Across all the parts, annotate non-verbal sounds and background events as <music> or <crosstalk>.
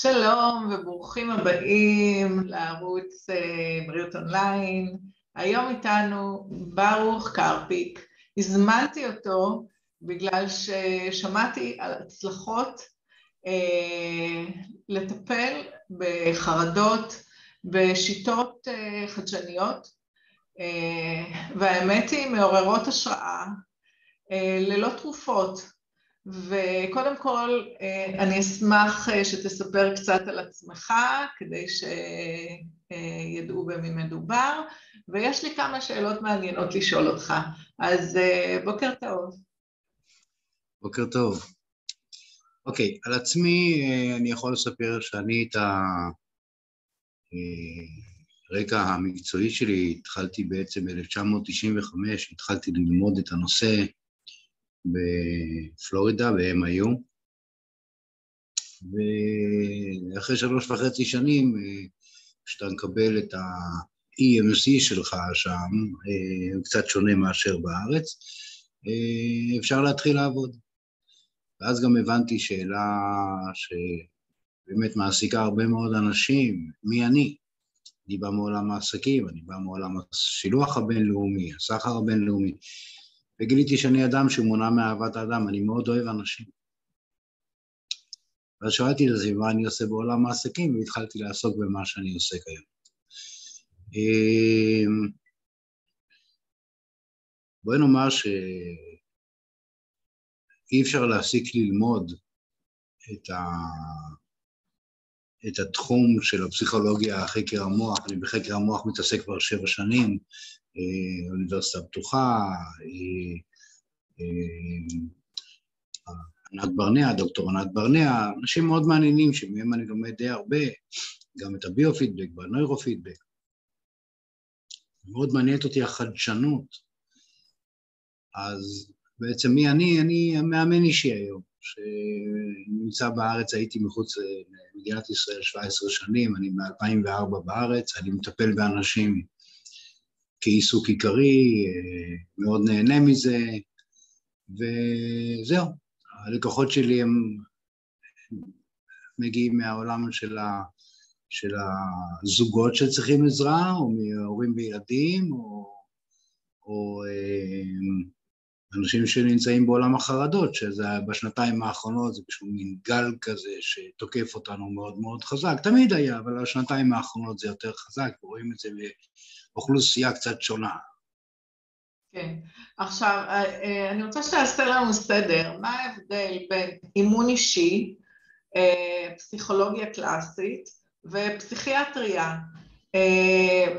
שלום וברוכים הבאים לערוץ אה, בריאות אונליין. היום איתנו ברוך קרפיק. הזמנתי אותו בגלל ששמעתי על הצלחות אה, לטפל בחרדות בשיטות אה, חדשניות, והאמת היא מעוררות השראה ללא תרופות. וקודם כל, אה, אני אשמח אה, שתספר קצת על עצמך, כדי שידעו במי מדובר, ויש לי כמה שאלות מעניינות לשאול אותך. אז אה, בוקר טוב. בוקר טוב. אוקיי, על עצמי אני יכול לספר שאני את הרקע המקצועי שלי התחלתי בעצם ב-1995, התחלתי ללמוד את הנושא בפלורידה, ב-MIU, ואחרי שלוש וחצי שנים, כשאתה מקבל את ה-EMC שלך שם, הוא קצת שונה מאשר בארץ, אפשר להתחיל לעבוד. ואז גם הבנתי שאלה שבאמת מעסיקה הרבה מאוד אנשים, מי אני? אני בא מעולם העסקים, אני בא מעולם השילוח הבינלאומי, הסחר הבינלאומי. וגיליתי שאני אדם שמונע מאהבת האדם, אני מאוד אוהב אנשים. ואז שאלתי את עצמי מה אני עושה בעולם העסקים, והתחלתי לעסוק במה שאני עושה כיום. אמ, בואי נאמר שאי אפשר להפסיק ללמוד את, ה... את התחום של הפסיכולוגיה, חקר המוח, אני בחקר המוח מתעסק כבר שבע שנים, אה, אוניברסיטה פתוחה, אה, אה, ענת ברנע, דוקטור ענת ברנע, אנשים מאוד מעניינים שמהם אני לומד די הרבה, גם את הביו-פידבק והנוירו-פידבק. מאוד מעניינת אותי החדשנות. אז בעצם מי אני? אני המאמן אישי היום, שנמצא בארץ, הייתי מחוץ למדינת ישראל 17 שנים, אני מ-2004 בארץ, אני מטפל באנשים כעיסוק עיקרי, אה, מאוד נהנה מזה, וזהו. הלקוחות שלי הם מגיעים מהעולם של, ה, של הזוגות שצריכים עזרה, או מהורים וילדים, או, או אה, אנשים שנמצאים בעולם החרדות, שזה בשנתיים האחרונות זה פשוט מין גל כזה שתוקף אותנו מאוד מאוד חזק. תמיד היה, אבל בשנתיים האחרונות זה יותר חזק, רואים את זה אוכלוסייה קצת שונה. כן. עכשיו, אה, אה, אני רוצה שתעשה לנו סדר. מה ההבדל בין אימון אישי, אה, פסיכולוגיה קלאסית ופסיכיאטריה?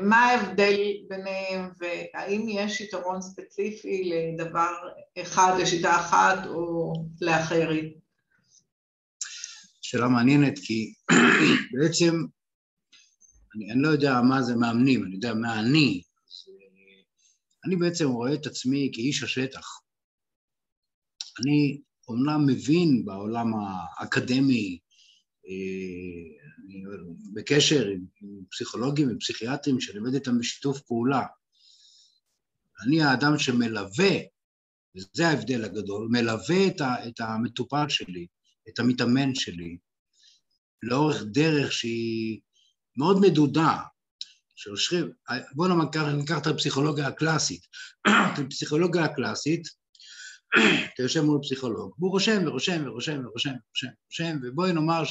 מה ההבדל ביניהם והאם יש יתרון ספציפי לדבר אחד, לשיטה אחת או לאחרת? שאלה מעניינת כי <clears throat> בעצם אני, אני לא יודע מה זה מאמנים, אני יודע מה אני. אה, אני בעצם רואה את עצמי כאיש השטח. אני אומנם מבין בעולם האקדמי, אה, אני בקשר עם פסיכולוגים ופסיכיאטרים שאני עובד איתם בשיתוף פעולה. אני האדם שמלווה, וזה ההבדל הגדול, מלווה את המטופל שלי, את המתאמן שלי, לאורך דרך שהיא מאוד מדודה, שיושבים, בואו ניקח, ניקח את הפסיכולוגיה הקלאסית. הפסיכולוגיה הקלאסית, אתה יושב מול פסיכולוג, והוא רושם ורושם ורושם ורושם ורושם ובואי נאמר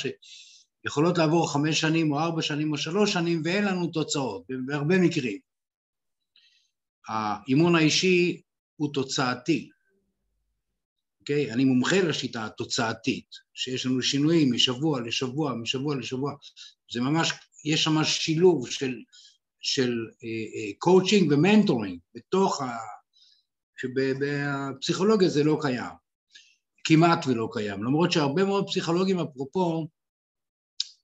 שיכולות לעבור חמש שנים או ארבע שנים או שלוש שנים ואין לנו תוצאות, בהרבה מקרים. האימון האישי הוא תוצאתי, אוקיי? אני מומחה לשיטה התוצאתית, שיש לנו שינויים משבוע לשבוע, משבוע לשבוע, זה ממש יש שם שילוב של, של coaching uh, uh, ו mentoring בתוך ה... שבפסיכולוגיה זה לא קיים, כמעט ולא קיים, למרות שהרבה מאוד פסיכולוגים אפרופו,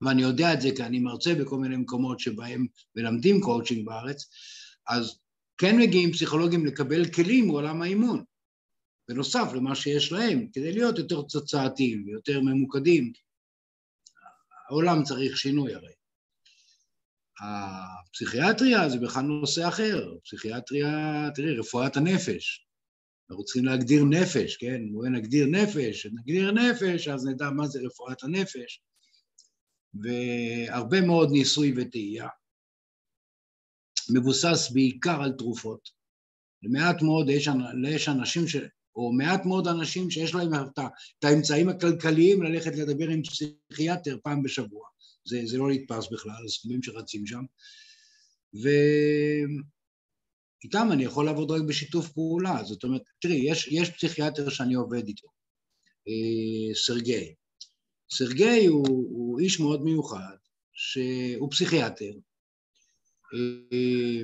ואני יודע את זה כי אני מרצה בכל מיני מקומות שבהם מלמדים קואוצ'ינג בארץ, אז כן מגיעים פסיכולוגים לקבל כלים מעולם האימון, בנוסף למה שיש להם, כדי להיות יותר תוצאתיים ויותר ממוקדים. העולם צריך שינוי הרי. הפסיכיאטריה זה בכלל נושא אחר, פסיכיאטריה, תראי, רפואת הנפש. אנחנו צריכים להגדיר נפש, כן? בואי נגדיר נפש, נגדיר נפש, אז נדע מה זה רפואת הנפש. והרבה מאוד ניסוי וטעייה, מבוסס בעיקר על תרופות. למעט מאוד יש, יש אנשים, ש, או מעט מאוד אנשים שיש להם את, את האמצעים הכלכליים ללכת לדבר עם פסיכיאטר פעם בשבוע. זה, זה לא נתפס בכלל, הסכומים שרצים שם. ואיתם אני יכול לעבוד רק בשיתוף פעולה. זאת אומרת, תראי, יש, יש פסיכיאטר שאני עובד איתו, אה, סרגי. סרגי הוא, הוא איש מאוד מיוחד, שהוא פסיכיאטר. אה,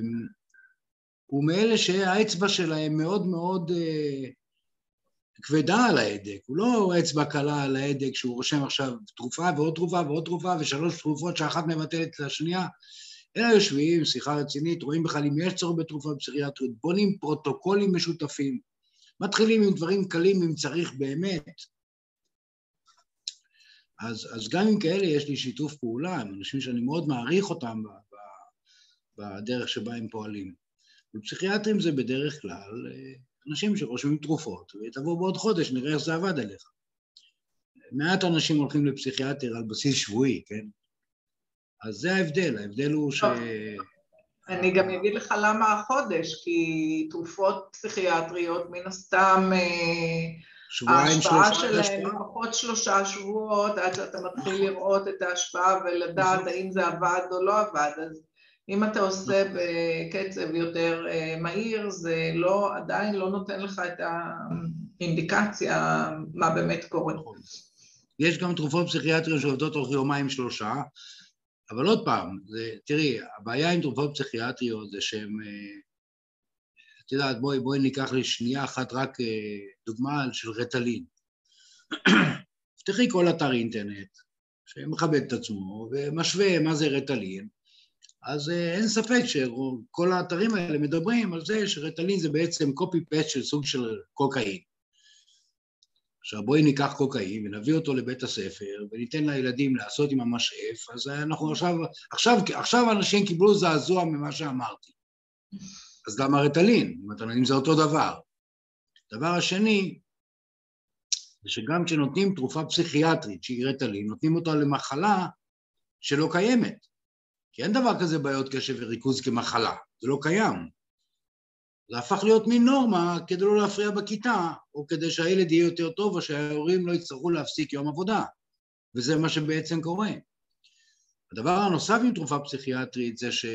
הוא מאלה שהאצבע שלהם מאוד מאוד אה, כבדה על ההדק, הוא לא אצבע קלה על ההדק שהוא רושם עכשיו תרופה ועוד תרופה ועוד תרופה ושלוש תרופות שאחת מבטלת את השנייה, אלא יושבים, שיחה רצינית, רואים בכלל אם יש צורך בתרופה פסיכיאטרית, בונים פרוטוקולים משותפים, מתחילים עם דברים קלים אם צריך באמת. אז, אז גם עם כאלה יש לי שיתוף פעולה, עם אנשים שאני מאוד מעריך אותם בדרך שבה הם פועלים. ופסיכיאטרים זה בדרך כלל אה, אנשים שרושמים תרופות, ותבוא בעוד חודש, נראה איך זה עבד עליך. מעט אנשים הולכים לפסיכיאטר על בסיס שבועי, כן? אז זה ההבדל, ההבדל הוא ש... אני גם אגיד לך למה החודש, כי תרופות פסיכיאטריות מן הסתם אה, שבועיים, ההשפעה שלהן לפחות שלושה שבועות עד שאתה מתחיל נכון. לראות את ההשפעה ולדעת נכון. האם זה עבד או לא עבד, אז אם אתה עושה נכון. בקצב יותר אה, מהיר, זה לא, עדיין לא נותן לך את האינדיקציה מה באמת קורה. יש גם תרופות פסיכיאטריות שעובדות תוך יומיים שלושה, אבל עוד פעם, זה, תראי, הבעיה עם תרופות פסיכיאטריות זה שהן, אה, יודעת, בואי, בואי ניקח לשנייה אחת רק אה, דוגמה של רטלין. <clears throat> תפתחי כל אתר אינטרנט שמכבד את עצמו ומשווה מה זה רטלין, אז אה, אין ספק שכל האתרים האלה מדברים על זה שרטלין זה בעצם פסט של סוג של קוקאין. עכשיו בואי ניקח קוקאין ונביא אותו לבית הספר וניתן לילדים לעשות עם המשאף, אז אנחנו עכשיו, עכשיו, עכשיו אנשים קיבלו זעזוע ממה שאמרתי. אז למה רטלין? אם זה אותו דבר. הדבר השני, זה שגם כשנותנים תרופה פסיכיאטרית שהיא רטלין, נותנים אותה למחלה שלא קיימת. כי אין דבר כזה בעיות קשב וריכוז כמחלה, זה לא קיים. זה הפך להיות מין נורמה כדי לא להפריע בכיתה, או כדי שהילד יהיה יותר טוב, או שההורים לא יצטרכו להפסיק יום עבודה. וזה מה שבעצם קורה. הדבר הנוסף עם תרופה פסיכיאטרית זה ש...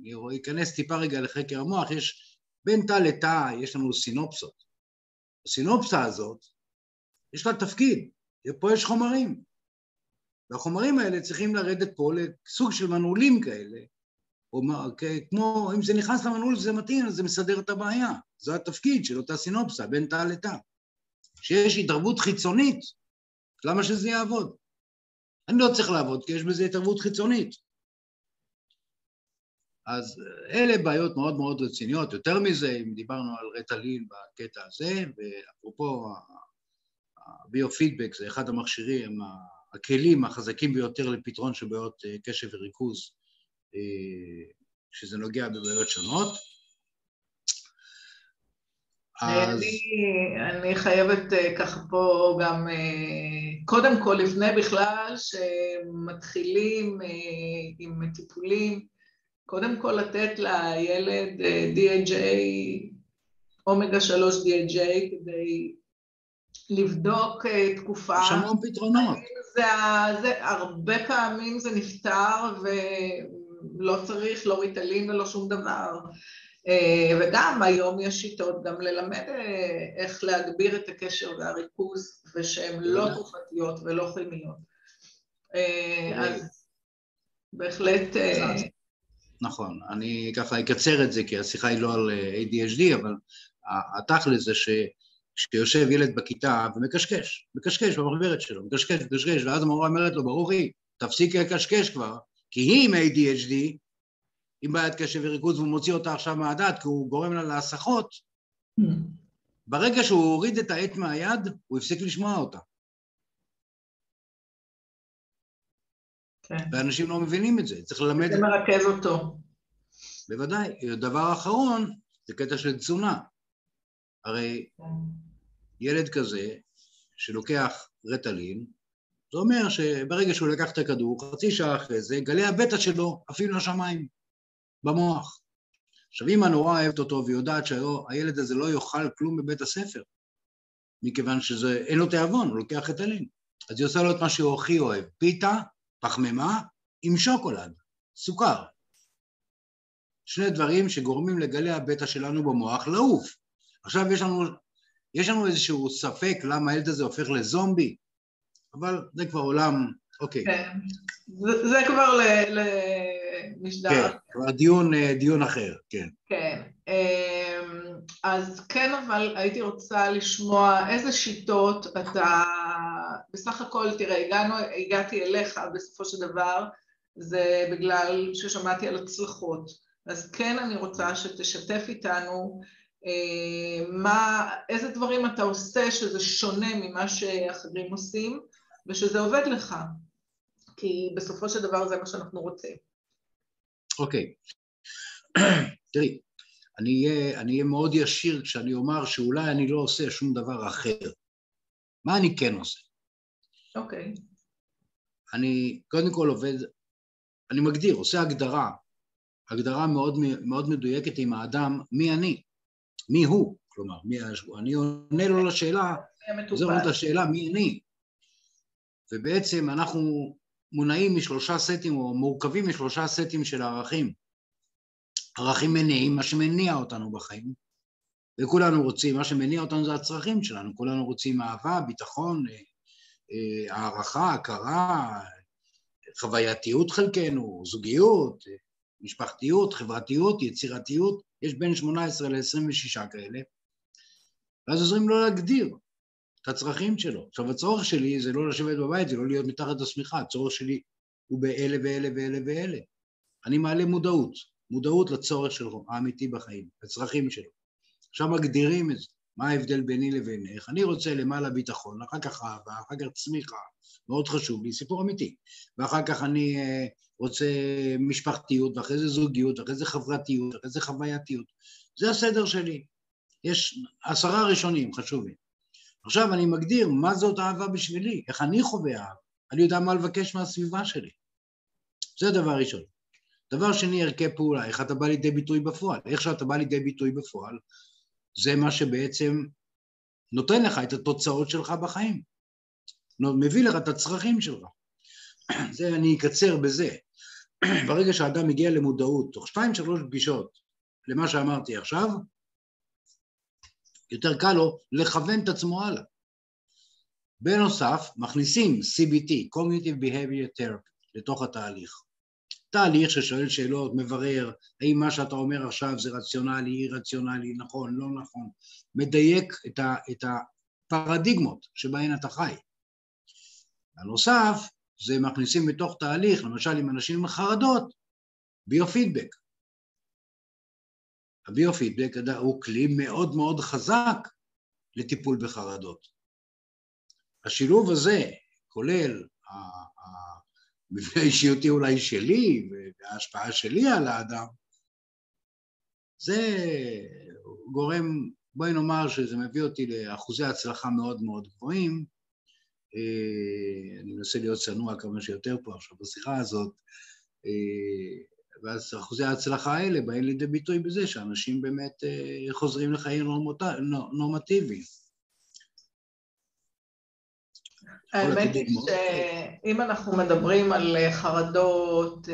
אני אכנס טיפה רגע לחקר המוח, יש בין תא לתא, יש לנו סינופסות. הסינופסה הזאת, יש לה תפקיד, פה יש חומרים. והחומרים האלה צריכים לרדת פה לסוג של מנעולים כאלה, או כמו, אם זה נכנס למנעול וזה מתאים, אז זה מסדר את הבעיה. זה התפקיד של אותה סינופסה, בין תא לתא. כשיש התערבות חיצונית, למה שזה יעבוד? אני לא צריך לעבוד, כי יש בזה התערבות חיצונית. אז אלה בעיות מאוד מאוד רציניות. יותר מזה, אם דיברנו על רטלין בקטע הזה, ואפרופו הביו-פידבק זה אחד המכשירים, הכלים החזקים ביותר לפתרון של בעיות אה, קשב וריכוז, אה, שזה נוגע בבעיות שונות. אז... אני, אני חייבת אה, ככה פה גם, קודם כל, לפני בכלל שמתחילים עם טיפולים, קודם כל לתת לילד DHA, אומגה 3 DHA, כדי לבדוק תקופה. יש המון פתרונות. זה, זה, הרבה פעמים זה נפתר ולא צריך לא ריטלין ולא שום דבר. אה, וגם היום יש שיטות גם ללמד אה, איך להגביר את הקשר והריכוז ושהן לא תרופתיות ולא כימיות. אה, אז בהחלט... נכון, אני ככה אקצר את זה כי השיחה היא לא על ADHD, אבל התכל'ס זה ש... כשיושב ילד בכיתה ומקשקש, מקשקש במחברת שלו, מקשקש, מקשקש, ואז המורה אומרת לו, ברוכי, תפסיק לקשקש כבר, כי היא עם ADHD, עם בעיית קשב וריכוז, והוא מוציא אותה עכשיו מהדעת, כי הוא גורם לה להסחות, ברגע שהוא הוריד את העט מהיד, הוא הפסיק לשמוע אותה. כן. ואנשים לא מבינים את זה, צריך ללמד... זה מרכז אותו. בוודאי. דבר אחרון, זה קטע של תזונה. הרי ילד כזה שלוקח רטלין, זה אומר שברגע שהוא לקח את הכדור, חצי שעה אחרי זה, גלי הבטא שלו עפים לשמיים, במוח. עכשיו, אמא נורא אוהבת אותו ויודעת שהילד הזה לא יאכל כלום בבית הספר, מכיוון שאין לו תיאבון, הוא לוקח את הלין. אז היא עושה לו את מה שהוא הכי אוהב, פיתה, פחמימה, עם שוקולד, סוכר. שני דברים שגורמים לגלי הבטא שלנו במוח לעוף. עכשיו יש לנו, יש לנו איזשהו ספק למה הילד הזה הופך לזומבי, אבל זה כבר עולם, אוקיי. כן, זה, זה כבר למשדר. כן, כבר דיון, אה, דיון אחר, כן. כן, אמ, אז כן, אבל הייתי רוצה לשמוע איזה שיטות אתה, בסך הכל, תראה, הגענו, הגעתי אליך בסופו של דבר, זה בגלל ששמעתי על הצלחות. אז כן אני רוצה שתשתף איתנו אה, מה, איזה דברים אתה עושה שזה שונה ממה שאחרים עושים ושזה עובד לך, כי בסופו של דבר זה מה שאנחנו רוצים. אוקיי. Okay. <clears throat> תראי, אני אהיה מאוד ישיר כשאני אומר שאולי אני לא עושה שום דבר אחר. מה אני כן עושה? אוקיי. Okay. אני קודם כל עובד, אני מגדיר, עושה הגדרה, הגדרה מאוד, מאוד מדויקת עם האדם, מי אני, מי הוא, כלומר, מי השבוע. אני עונה לו לשאלה, זה אומרת השאלה, מי אני. ובעצם אנחנו מונעים משלושה סטים, או מורכבים משלושה סטים של ערכים. ערכים מניעים, מה שמניע אותנו בחיים, וכולנו רוצים, מה שמניע אותנו זה הצרכים שלנו, כולנו רוצים אהבה, ביטחון, אה, אה, הערכה, הכרה, חווייתיות חלקנו, זוגיות, משפחתיות, חברתיות, יצירתיות, יש בין 18 ל-26 כאלה, ואז עוזרים לו להגדיר את הצרכים שלו. עכשיו, הצורך שלי זה לא לשבת בבית, זה לא להיות מתחת לשמיכה, הצורך שלי הוא באלה ואלה ואלה ואלה. אני מעלה מודעות, מודעות לצורך שלו, האמיתי בחיים, לצרכים שלו. עכשיו מגדירים את זה, מה ההבדל ביני לבינך, אני רוצה למעלה ביטחון, אחר כך אהבה, אחר כך צמיחה, מאוד חשוב לי, סיפור אמיתי. ואחר כך אני אה, רוצה משפחתיות, ואחרי זה זוגיות, ואחרי זה חברתיות, ואחרי זה חווייתיות. זה הסדר שלי. יש עשרה ראשונים חשובים. עכשיו אני מגדיר מה זאת אהבה בשבילי, איך אני חווה אהבה. אני יודע מה לבקש מהסביבה שלי. זה דבר ראשון. דבר שני, ערכי פעולה, איך אתה בא לידי ביטוי בפועל. איך שאתה בא לידי ביטוי בפועל, זה מה שבעצם נותן לך את התוצאות שלך בחיים. מביא לך את הצרכים שלך. <clears throat> זה אני אקצר בזה. <clears throat> ברגע שאדם מגיע למודעות, תוך שתיים שלוש פגישות למה שאמרתי עכשיו, יותר קל לו לכוון את עצמו הלאה. בנוסף, מכניסים CBT, Cognitive Behavior Therapy, לתוך התהליך. תהליך ששואל שאלות, מברר, האם מה שאתה אומר עכשיו זה רציונלי, אי רציונלי, נכון, לא נכון, מדייק את, ה, את הפרדיגמות שבהן אתה חי. בנוסף, זה מכניסים בתוך תהליך, למשל עם אנשים עם חרדות, ביו-פידבק. הביו-פידבק הוא כלי מאוד מאוד חזק לטיפול בחרדות. השילוב הזה, כולל המבנה האישיותי אולי שלי וההשפעה שלי על האדם, זה גורם, בואי נאמר שזה מביא אותי לאחוזי הצלחה מאוד מאוד גבוהים, אה, אני מנסה להיות צנוע כמה שיותר פה עכשיו בשיחה הזאת, אה, ואז אחוזי ההצלחה האלה באים לידי ביטוי בזה שאנשים באמת אה, חוזרים לחיים נורמטיביים. האמת היא שאם אנחנו מדברים על חרדות,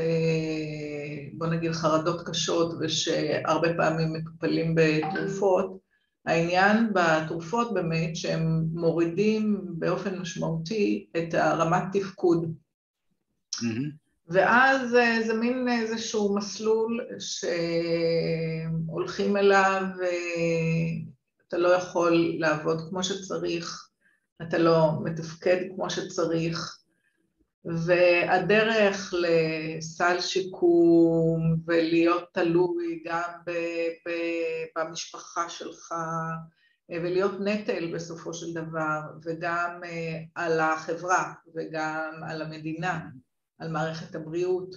בוא נגיד חרדות קשות ושהרבה פעמים מטופלים בתרופות, העניין בתרופות באמת שהם מורידים באופן משמעותי את הרמת תפקוד. ואז אה, זה מין איזשהו מסלול שהולכים אליו ואתה לא יכול לעבוד כמו שצריך, אתה לא מתפקד כמו שצריך, והדרך לסל שיקום ולהיות תלוי גם במשפחה שלך ולהיות נטל בסופו של דבר וגם אה, על החברה וגם על המדינה, על מערכת הבריאות.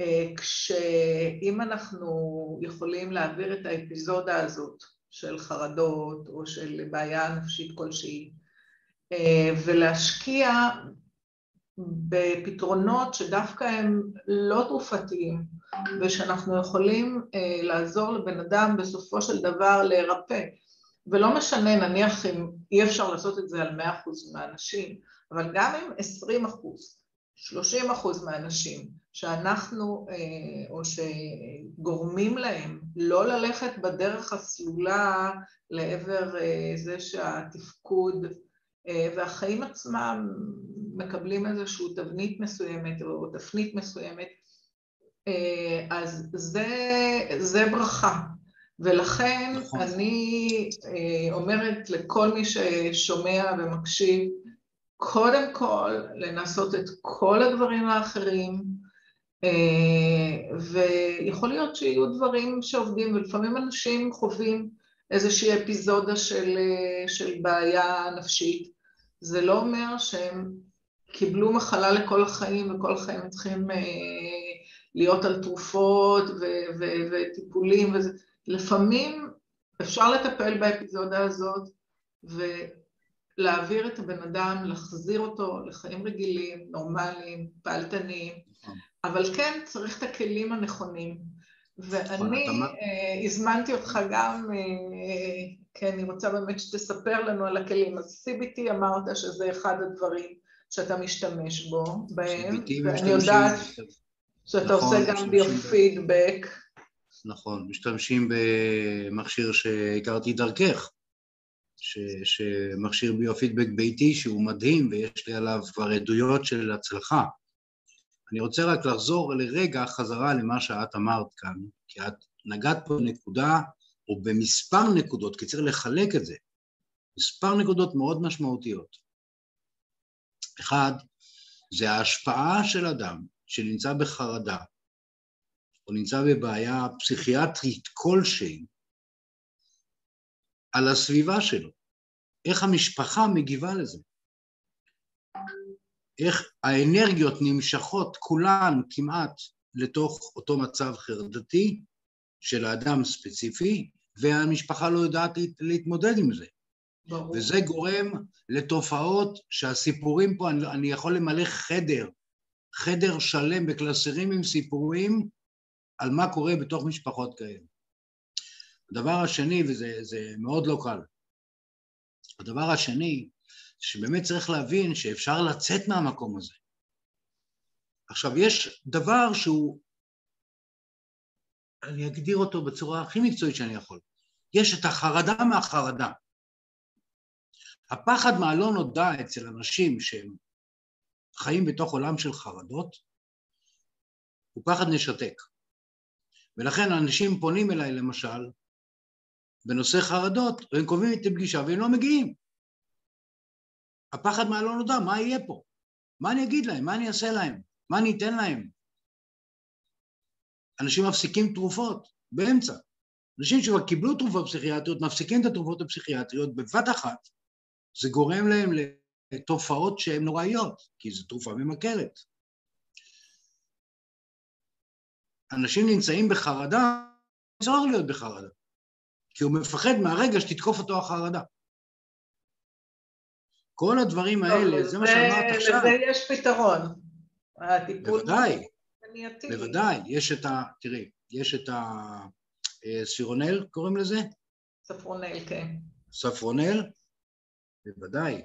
אה, כשאם אנחנו יכולים להעביר את האפיזודה הזאת של חרדות או של בעיה נפשית כלשהי ולהשקיע בפתרונות שדווקא הם לא תרופתיים ושאנחנו יכולים אה, לעזור לבן אדם בסופו של דבר להירפא. ולא משנה, נניח אם אי אפשר לעשות את זה על 100% מהאנשים, אבל גם אם 20%, 30% מהאנשים שאנחנו, אה, או שגורמים להם לא ללכת בדרך הסלולה לעבר אה, זה שהתפקוד והחיים עצמם מקבלים איזושהי תבנית מסוימת או תפנית מסוימת, אה, אז זה, זה ברכה. ולכן נכון. אני אה, אומרת לכל מי ששומע ומקשיב, קודם כל לנסות את כל הדברים האחרים, אה, ויכול להיות שיהיו דברים שעובדים, ולפעמים אנשים חווים איזושהי אפיזודה של, של בעיה נפשית. זה לא אומר שהם קיבלו מחלה לכל החיים וכל החיים הם צריכים אה, להיות על תרופות ו- ו- וטיפולים וזה. לפעמים אפשר לטפל באפיזודה הזאת ולהעביר את הבן אדם, להחזיר אותו לחיים רגילים, נורמליים, פעלתניים, נכון. אבל כן צריך את הכלים הנכונים. ואני אה, הזמנתי אותך גם, אה, כי אני רוצה באמת שתספר לנו על הכלים. אז CBT אמרת שזה אחד הדברים שאתה משתמש בו, בהם, ואני יודעת שאתה נכון, עושה גם ביו-פידבק. נכון, משתמשים במכשיר שהכרתי דרכך, ש, שמכשיר ביו-פידבק ביתי שהוא מדהים ויש לי עליו כבר עדויות של הצלחה. אני רוצה רק לחזור לרגע חזרה למה שאת אמרת כאן, כי את נגעת פה נקודה, או במספר נקודות, כי צריך לחלק את זה, מספר נקודות מאוד משמעותיות. אחד, זה ההשפעה של אדם שנמצא בחרדה, או נמצא בבעיה פסיכיאטרית כלשהי, על הסביבה שלו. איך המשפחה מגיבה לזה. איך האנרגיות נמשכות כולן כמעט לתוך אותו מצב חרדתי של האדם ספציפי, והמשפחה לא יודעת להתמודד עם זה. ברור. וזה גורם לתופעות שהסיפורים פה, אני, אני יכול למלא חדר, חדר שלם בקלסרים עם סיפורים על מה קורה בתוך משפחות כאלה. הדבר השני, וזה מאוד לא קל, הדבר השני, שבאמת צריך להבין שאפשר לצאת מהמקום הזה. עכשיו, יש דבר שהוא, אני אגדיר אותו בצורה הכי מקצועית שאני יכול. יש את החרדה מהחרדה. הפחד מהלא נודע אצל אנשים שהם חיים בתוך עולם של חרדות הוא פחד נשתק. ולכן אנשים פונים אליי למשל בנושא חרדות, והם קובעים איתי פגישה והם לא מגיעים. הפחד מהלא נודע, מה יהיה פה? מה אני אגיד להם? מה אני אעשה להם? מה אני אתן להם? אנשים מפסיקים תרופות באמצע. אנשים שכבר קיבלו תרופות פסיכיאטריות, מפסיקים את התרופות הפסיכיאטריות בבת אחת, זה גורם להם לתופעות שהן נוראיות, כי זו תרופה ממכרת. אנשים נמצאים בחרדה, צריך להיות בחרדה, כי הוא מפחד מהרגע שתתקוף אותו החרדה. כל הדברים האלה, זה, מה שאמרת עכשיו. לזה יש פתרון. הטיפול... בוודאי, בוודאי. יש את ה... תראי, יש את הספירונל, אה, קוראים לזה? ספרונל, כן. ספרונל, בוודאי.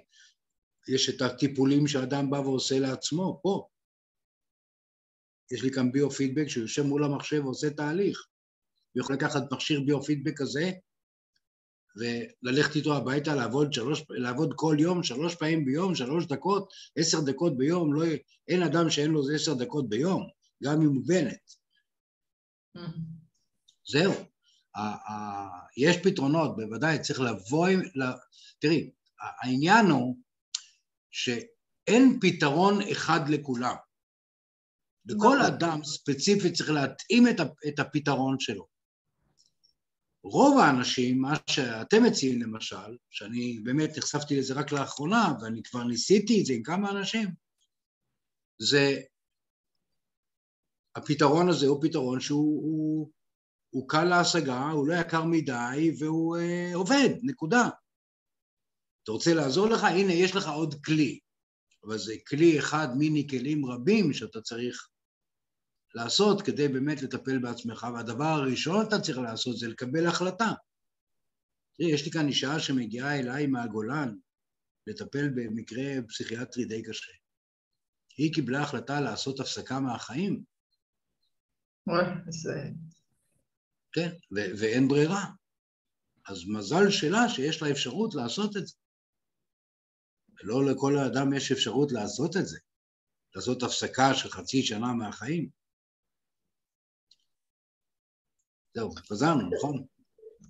יש את הטיפולים שאדם בא ועושה לעצמו, פה. יש לי כאן ביו-פידבק שהוא יושב מול המחשב ועושה תהליך. הוא יכול לקחת מכשיר ביו-פידבק כזה וללכת איתו הביתה, לעבוד, שלוש, לעבוד כל יום, שלוש פעמים ביום, שלוש דקות, עשר דקות ביום, לא, אין אדם שאין לו עשר דקות ביום, גם אם הוא בנט. זהו. יש פתרונות, בוודאי, צריך לבוא עם... תראי, העניין הוא שאין פתרון אחד לכולם. לכל נכון. אדם ספציפי צריך להתאים את הפתרון שלו. רוב האנשים, מה שאתם מציעים למשל, שאני באמת נחשפתי לזה רק לאחרונה, ואני כבר ניסיתי את זה עם כמה אנשים, זה, הפתרון הזה הוא פתרון שהוא הוא, הוא קל להשגה, הוא לא יקר מדי, והוא אה, עובד, נקודה. אתה רוצה לעזור לך? הנה, יש לך עוד כלי. אבל זה כלי אחד מיני כלים רבים שאתה צריך לעשות כדי באמת לטפל בעצמך, והדבר הראשון שאתה צריך לעשות זה לקבל החלטה. תראי, יש לי כאן אישה שמגיעה אליי מהגולן לטפל במקרה פסיכיאטרי די קשה. היא קיבלה החלטה לעשות הפסקה מהחיים. זה... כן, ו- ואין ברירה. אז מזל שלה שיש לה אפשרות לעשות את זה. ולא לכל אדם יש אפשרות לעשות את זה, לעשות הפסקה של חצי שנה מהחיים. זהו, חזרנו, נכון?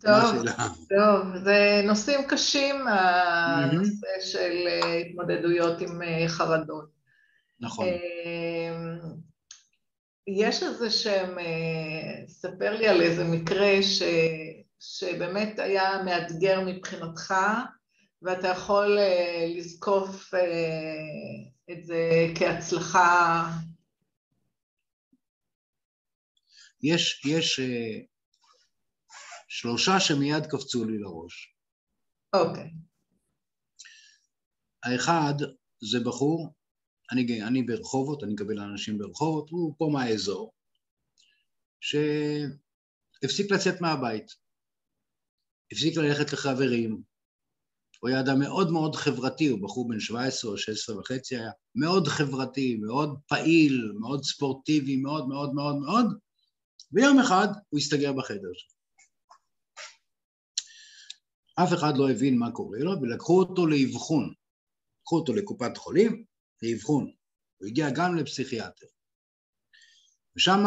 טוב, טוב, זה נושאים קשים, הנושא של אה, התמודדויות עם אה, חרדות. נכון. אמ, יש איזה שהם, אה, ספר לי על איזה מקרה ש, שבאמת היה מאתגר מבחינתך, ואתה יכול לזקוף את זה כהצלחה. יש, יש שלושה שמיד קפצו לי לראש. אוקיי. Okay. האחד זה בחור, אני, אני ברחובות, אני מקבל אנשים ברחובות, הוא פה מהאזור, שהפסיק לצאת מהבית, הפסיק ללכת לחברים, הוא היה אדם מאוד מאוד חברתי, הוא בחור בן 17 או 16 וחצי היה, מאוד חברתי, מאוד פעיל, מאוד ספורטיבי, מאוד מאוד מאוד מאוד, ויום אחד הוא הסתגר בחדר שלו. אף אחד לא הבין מה קורה לו, ולקחו אותו לאבחון. לקחו אותו לקופת חולים, לאבחון. הוא הגיע גם לפסיכיאטר. ושם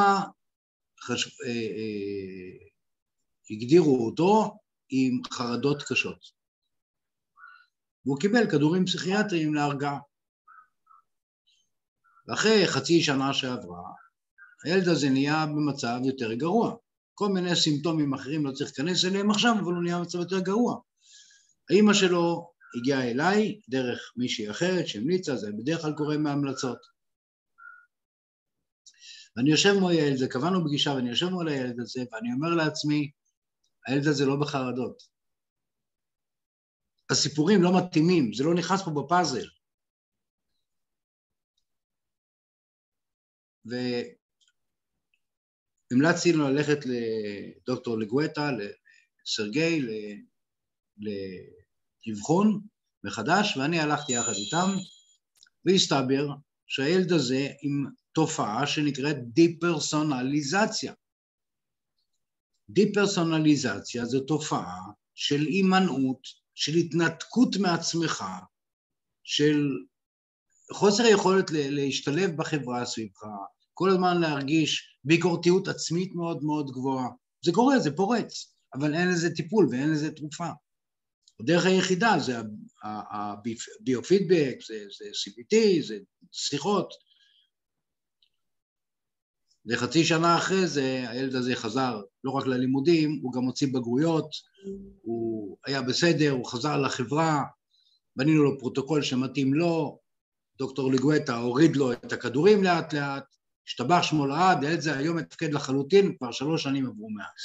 חשב... אה, אה, הגדירו אותו עם חרדות קשות. והוא קיבל כדורים פסיכיאטריים להרגעה. ואחרי חצי שנה שעברה, הילד הזה נהיה במצב יותר גרוע. כל מיני סימפטומים אחרים, לא צריך להיכנס אליהם עכשיו, אבל הוא נהיה במצב יותר גרוע. האימא שלו הגיעה אליי דרך מישהי אחרת שהמליצה, זה בדרך כלל קורה מהמלצות. ואני יושב מול הילד הזה, קבענו פגישה ואני יושב מול הילד הזה, ואני אומר לעצמי, הילד הזה לא בחרדות. הסיפורים לא מתאימים, זה לא נכנס פה בפאזל. המלצתי לו ללכת לדוקטור לגואטה, לסרגי, לאבחון מחדש, ואני הלכתי יחד איתם, והסתבר שהילד הזה עם תופעה שנקראת דיפרסונליזציה. דיפרסונליזציה זו תופעה של הימנעות, של התנתקות מעצמך, של חוסר יכולת להשתלב בחברה סביבך, כל הזמן להרגיש ביקורתיות עצמית מאוד מאוד גבוהה. זה קורה, זה פורץ, אבל אין לזה טיפול ואין לזה תרופה. הדרך היחידה זה הביופידבק, זה, זה CBT, זה שיחות. וחצי שנה אחרי זה הילד הזה חזר לא רק ללימודים, הוא גם הוציא בגרויות, הוא היה בסדר, הוא חזר לחברה, בנינו לו פרוטוקול שמתאים לו, דוקטור ליגואטה הוריד לו את הכדורים לאט לאט, השתבח שמו לעד, הילד זה היום מתפקד לחלוטין, כבר שלוש שנים עברו מאז.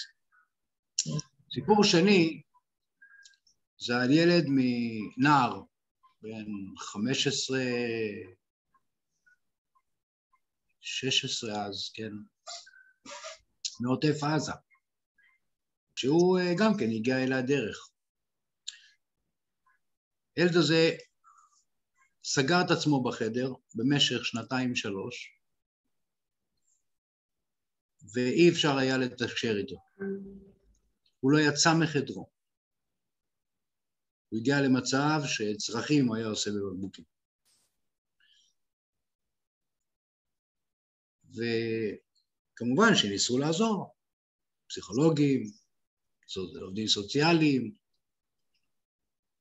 סיפור שני, זה על ילד מנער, בן חמש עשרה, שש עשרה אז, כן, מעוטף עזה, שהוא אה, גם כן הגיע אל הדרך. הילד הזה סגר את עצמו בחדר במשך שנתיים-שלוש, ואי אפשר היה לתקשר איתו. הוא לא יצא מחדרו. הוא הגיע למצב שצרכים הוא היה עושה בבקבוקים. וכמובן שניסו לעזור, פסיכולוגים, עובדים סוציאליים,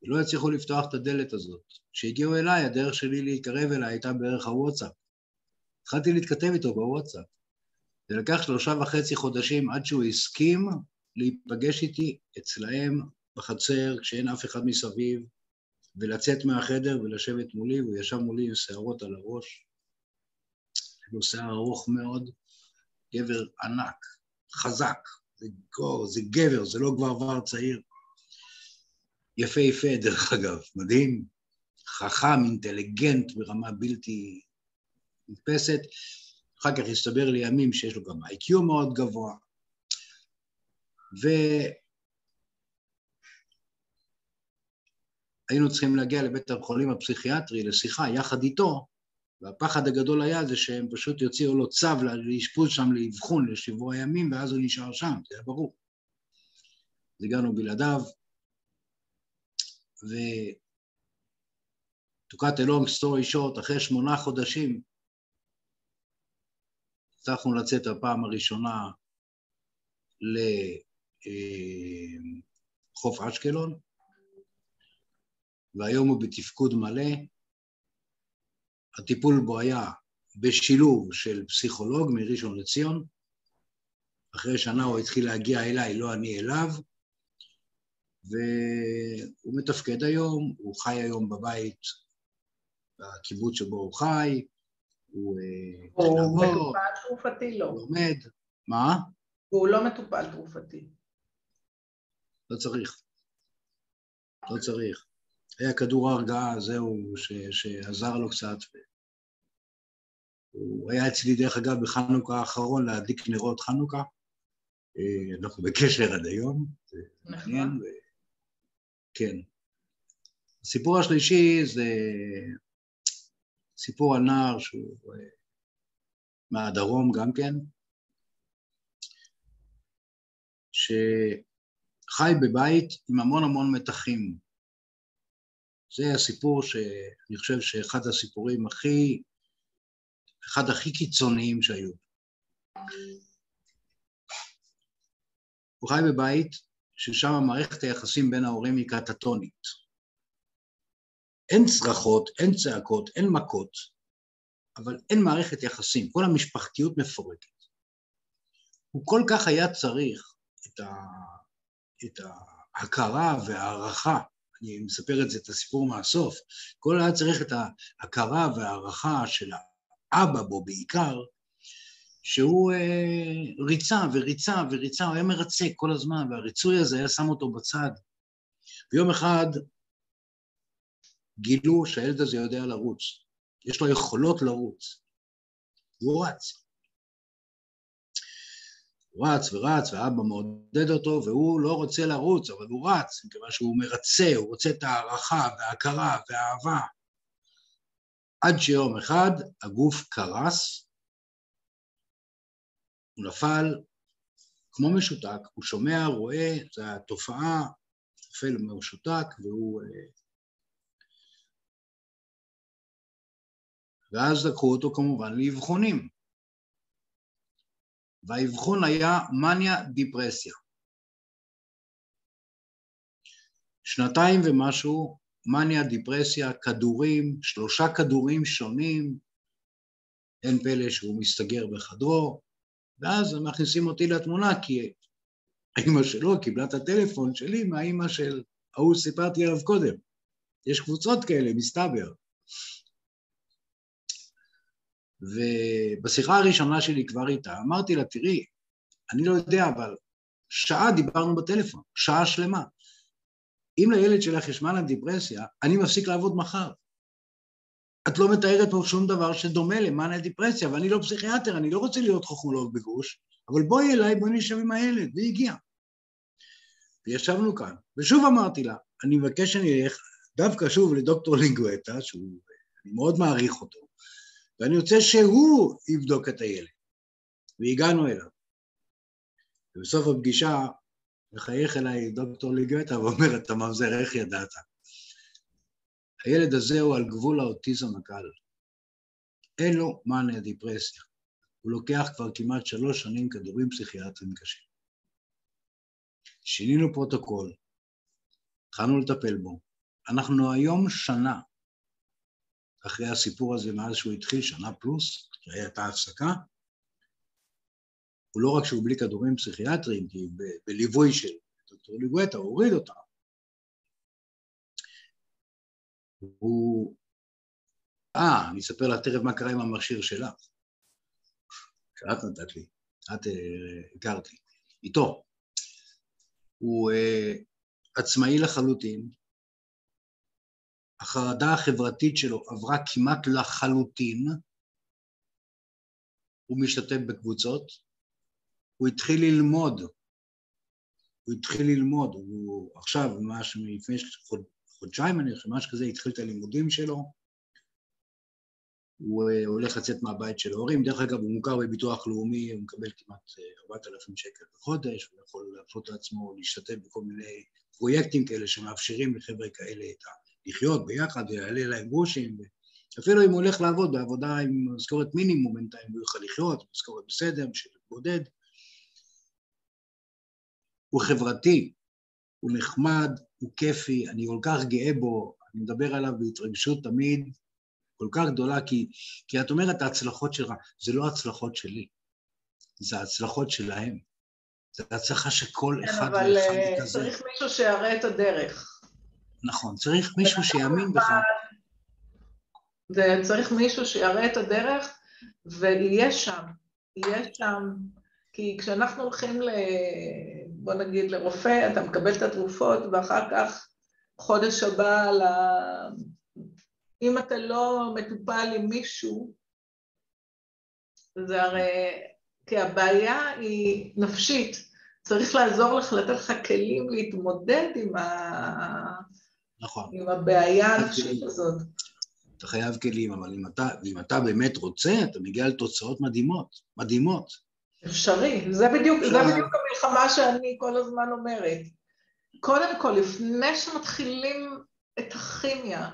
ולא הצליחו לפתוח את הדלת הזאת. כשהגיעו אליי, הדרך שלי להתקרב אליי הייתה בערך הוואטסאפ. התחלתי להתכתב איתו בוואטסאפ. זה לקח שלושה וחצי חודשים עד שהוא הסכים להיפגש איתי אצלהם בחצר, כשאין אף אחד מסביב, ולצאת מהחדר ולשבת מולי, והוא ישב מולי עם שערות על הראש. יש לו שיער ארוך מאוד, גבר ענק, חזק, זה גור, זה גבר, זה לא כבר ור צעיר. יפהפה, דרך אגב, מדהים, חכם, אינטליגנט ברמה בלתי נתפסת. אחר כך הסתבר לימים שיש לו גם איי-קיו מאוד גבוה. והיינו צריכים להגיע לבית החולים הפסיכיאטרי לשיחה יחד איתו, והפחד הגדול היה זה שהם פשוט יוציאו לו צו לאשפוז שם לאבחון לשבוע ימים, ואז הוא נשאר שם, זה היה ברור. אז הגענו בלעדיו, ו... to cut a long story short, אחרי שמונה חודשים, הצלחנו לצאת בפעם הראשונה לחוף אשקלון, והיום הוא בתפקוד מלא. הטיפול בו היה בשילוב של פסיכולוג מראשון לציון. אחרי שנה הוא התחיל להגיע אליי, לא אני אליו, והוא מתפקד היום, הוא חי היום בבית, בקיבוץ שבו הוא חי, הוא... אה, הוא מטופל תרופתי? לא. לומד. מה? והוא לא מטופל תרופתי. לא צריך. לא צריך. היה כדור הרגעה, זהו, ש, שעזר לו קצת. הוא היה אצלי, דרך אגב, בחנוכה האחרון להדליק נרות חנוכה. אה, אנחנו בקשר עד היום, זה מעניין. ו... כן. הסיפור השלישי זה סיפור על נער שהוא אה, מהדרום גם כן, שחי בבית עם המון המון מתחים. זה הסיפור שאני חושב שאחד הסיפורים הכי, אחד הכי קיצוניים שהיו. הוא חי בבית ששם מערכת היחסים בין ההורים היא קטטונית. אין צרחות, אין צעקות, אין מכות, אבל אין מערכת יחסים, כל המשפחתיות מפורקת. הוא כל כך היה צריך את, ה, את ההכרה וההערכה, אני מספר את זה, את הסיפור מהסוף, כל היה צריך את ההכרה וההערכה של האבא בו בעיקר, שהוא אה, ריצה וריצה וריצה, הוא היה מרצה כל הזמן, והריצוי הזה היה שם אותו בצד. ויום אחד גילו שהילד הזה יודע לרוץ, יש לו יכולות לרוץ, והוא רץ. הוא רץ ורץ, ואבא מעודד אותו, והוא לא רוצה לרוץ, אבל הוא רץ, מכיוון שהוא מרצה, הוא רוצה את ההערכה וההכרה והאהבה. עד שיום אחד הגוף קרס, הוא נפל כמו משותק, הוא שומע, רואה, זו התופעה, נופל משותק, והוא ואז לקחו אותו כמובן לאבחונים. והאבחון היה מניה דיפרסיה. שנתיים ומשהו, מניה דיפרסיה, כדורים, שלושה כדורים שונים, אין פלא שהוא מסתגר בחדרו, ואז הם מכניסים אותי לתמונה כי האימא שלו קיבלה את הטלפון שלי מהאימא של ההוא שסיפרתי עליו קודם. יש קבוצות כאלה, מסתבר. ובשיחה הראשונה שלי כבר איתה, אמרתי לה, תראי, אני לא יודע, אבל שעה דיברנו בטלפון, שעה שלמה. אם לילד שלך יש מנה דיפרסיה, אני מפסיק לעבוד מחר. את לא מתארת פה שום דבר שדומה למאניה דיפרסיה, ואני לא פסיכיאטר, אני לא רוצה להיות חוכמולוג בגוש, אבל בואי אליי, בואי נשב עם הילד, והיא הגיעה. וישבנו כאן, ושוב אמרתי לה, אני מבקש שאני אלך דווקא שוב לדוקטור לינגואטה, שהוא, אני מאוד מעריך אותו, ואני רוצה שהוא יבדוק את הילד. והגענו אליו. ובסוף הפגישה מחייך אליי דוקטור ליגטה ואומר, אתה ממזר, איך ידעת? הילד הזה הוא על גבול האוטיזם הקל. אין לו מאניה דיפרסיה. הוא לוקח כבר כמעט שלוש שנים כדורים פסיכיאטריים קשים. שינינו פרוטוקול, התחלנו לטפל בו. אנחנו היום שנה אחרי הסיפור הזה מאז שהוא התחיל, שנה פלוס, שהייתה הפסקה, הוא לא רק שהוא בלי כדורים פסיכיאטריים, כי ב- בליווי של דוקטור ליגואטה, הוא הוריד אותם. הוא... אה, אני אספר לך תכף מה קרה עם המכשיר שלך, שאת נתת לי, את uh, הכרת לי, איתו. הוא uh, עצמאי לחלוטין, החרדה החברתית שלו עברה כמעט לחלוטין, הוא משתתף בקבוצות, הוא התחיל ללמוד, הוא התחיל ללמוד, הוא עכשיו, ממש לפני חוד, חודשיים, אני חושב, משהו כזה, התחיל את הלימודים שלו, הוא אה, הולך לצאת מהבית של ההורים, דרך אגב, הוא מוכר בביטוח לאומי, הוא מקבל כמעט 4,000 אה, שקל בחודש, הוא יכול להרשות לעצמו להשתתף בכל מיני פרויקטים כאלה שמאפשרים לחבר'ה כאלה את ה... לחיות ביחד ויעלה להם גרושים, אפילו אם הוא הולך לעבוד בעבודה עם משכורת מינימום, בינתיים הוא יוכל לחיות, משכורת בסדר, בשביל להתמודד. הוא חברתי, הוא נחמד, הוא כיפי, אני כל כך גאה בו, אני מדבר עליו בהתרגשות תמיד כל כך גדולה, כי, כי את אומרת, ההצלחות שלך, זה לא הצלחות שלי, זה ההצלחות שלהם. זו הצלחה שכל כן, אחד ואחד כזה. אבל אה, צריך מישהו שיראה את הדרך. נכון, צריך מישהו שיאמין בך. צריך מישהו שיראה את הדרך ויהיה שם, יהיה שם, כי כשאנחנו הולכים ל... בוא נגיד לרופא, אתה מקבל את התרופות ואחר כך חודש הבא, ל... אם אתה לא מטופל עם מישהו, זה הרי, כי הבעיה היא נפשית, צריך לעזור לך, לתת לך כלים להתמודד עם, ה... נכון. עם הבעיה הנפשית הזאת. אתה חייב כלים, אבל אם אתה, אם אתה באמת רוצה, אתה מגיע לתוצאות מדהימות, מדהימות. אפשרי, זה בדיוק, זה בדיוק המלחמה שאני כל הזמן אומרת. קודם כל, לפני שמתחילים את הכימיה,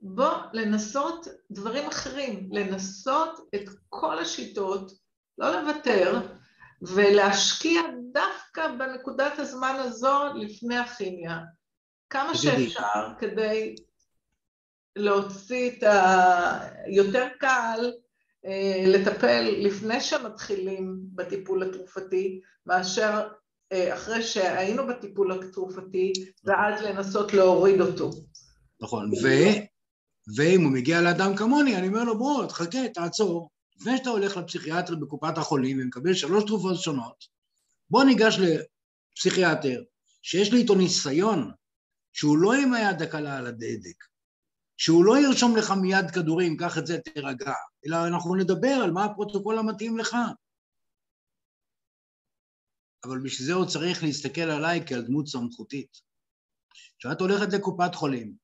בוא לנסות דברים אחרים, לנסות את כל השיטות, לא לוותר, ולהשקיע דווקא בנקודת הזמן הזו לפני הכימיה. כמה שאפשר כדי להוציא את ה... יותר קל אה, לטפל לפני שמתחילים בטיפול התרופתי, מאשר אה, אחרי שהיינו בטיפול התרופתי, ואז לנסות להוריד אותו. נכון, ו... ואם הוא מגיע לאדם כמוני, אני אומר לו, בוא, תחכה, תעצור. לפני שאתה הולך לפסיכיאטר בקופת החולים ומקבל שלוש תרופות שונות, בוא ניגש לפסיכיאטר שיש לי איתו ניסיון שהוא לא עם היד הקלה על הדדק, שהוא לא ירשום לך מיד כדורים, קח את זה, תירגע, אלא אנחנו נדבר על מה הפרוטוקול המתאים לך. אבל בשביל זה הוא צריך להסתכל עליי כעל דמות סמכותית. כשאת הולכת לקופת חולים,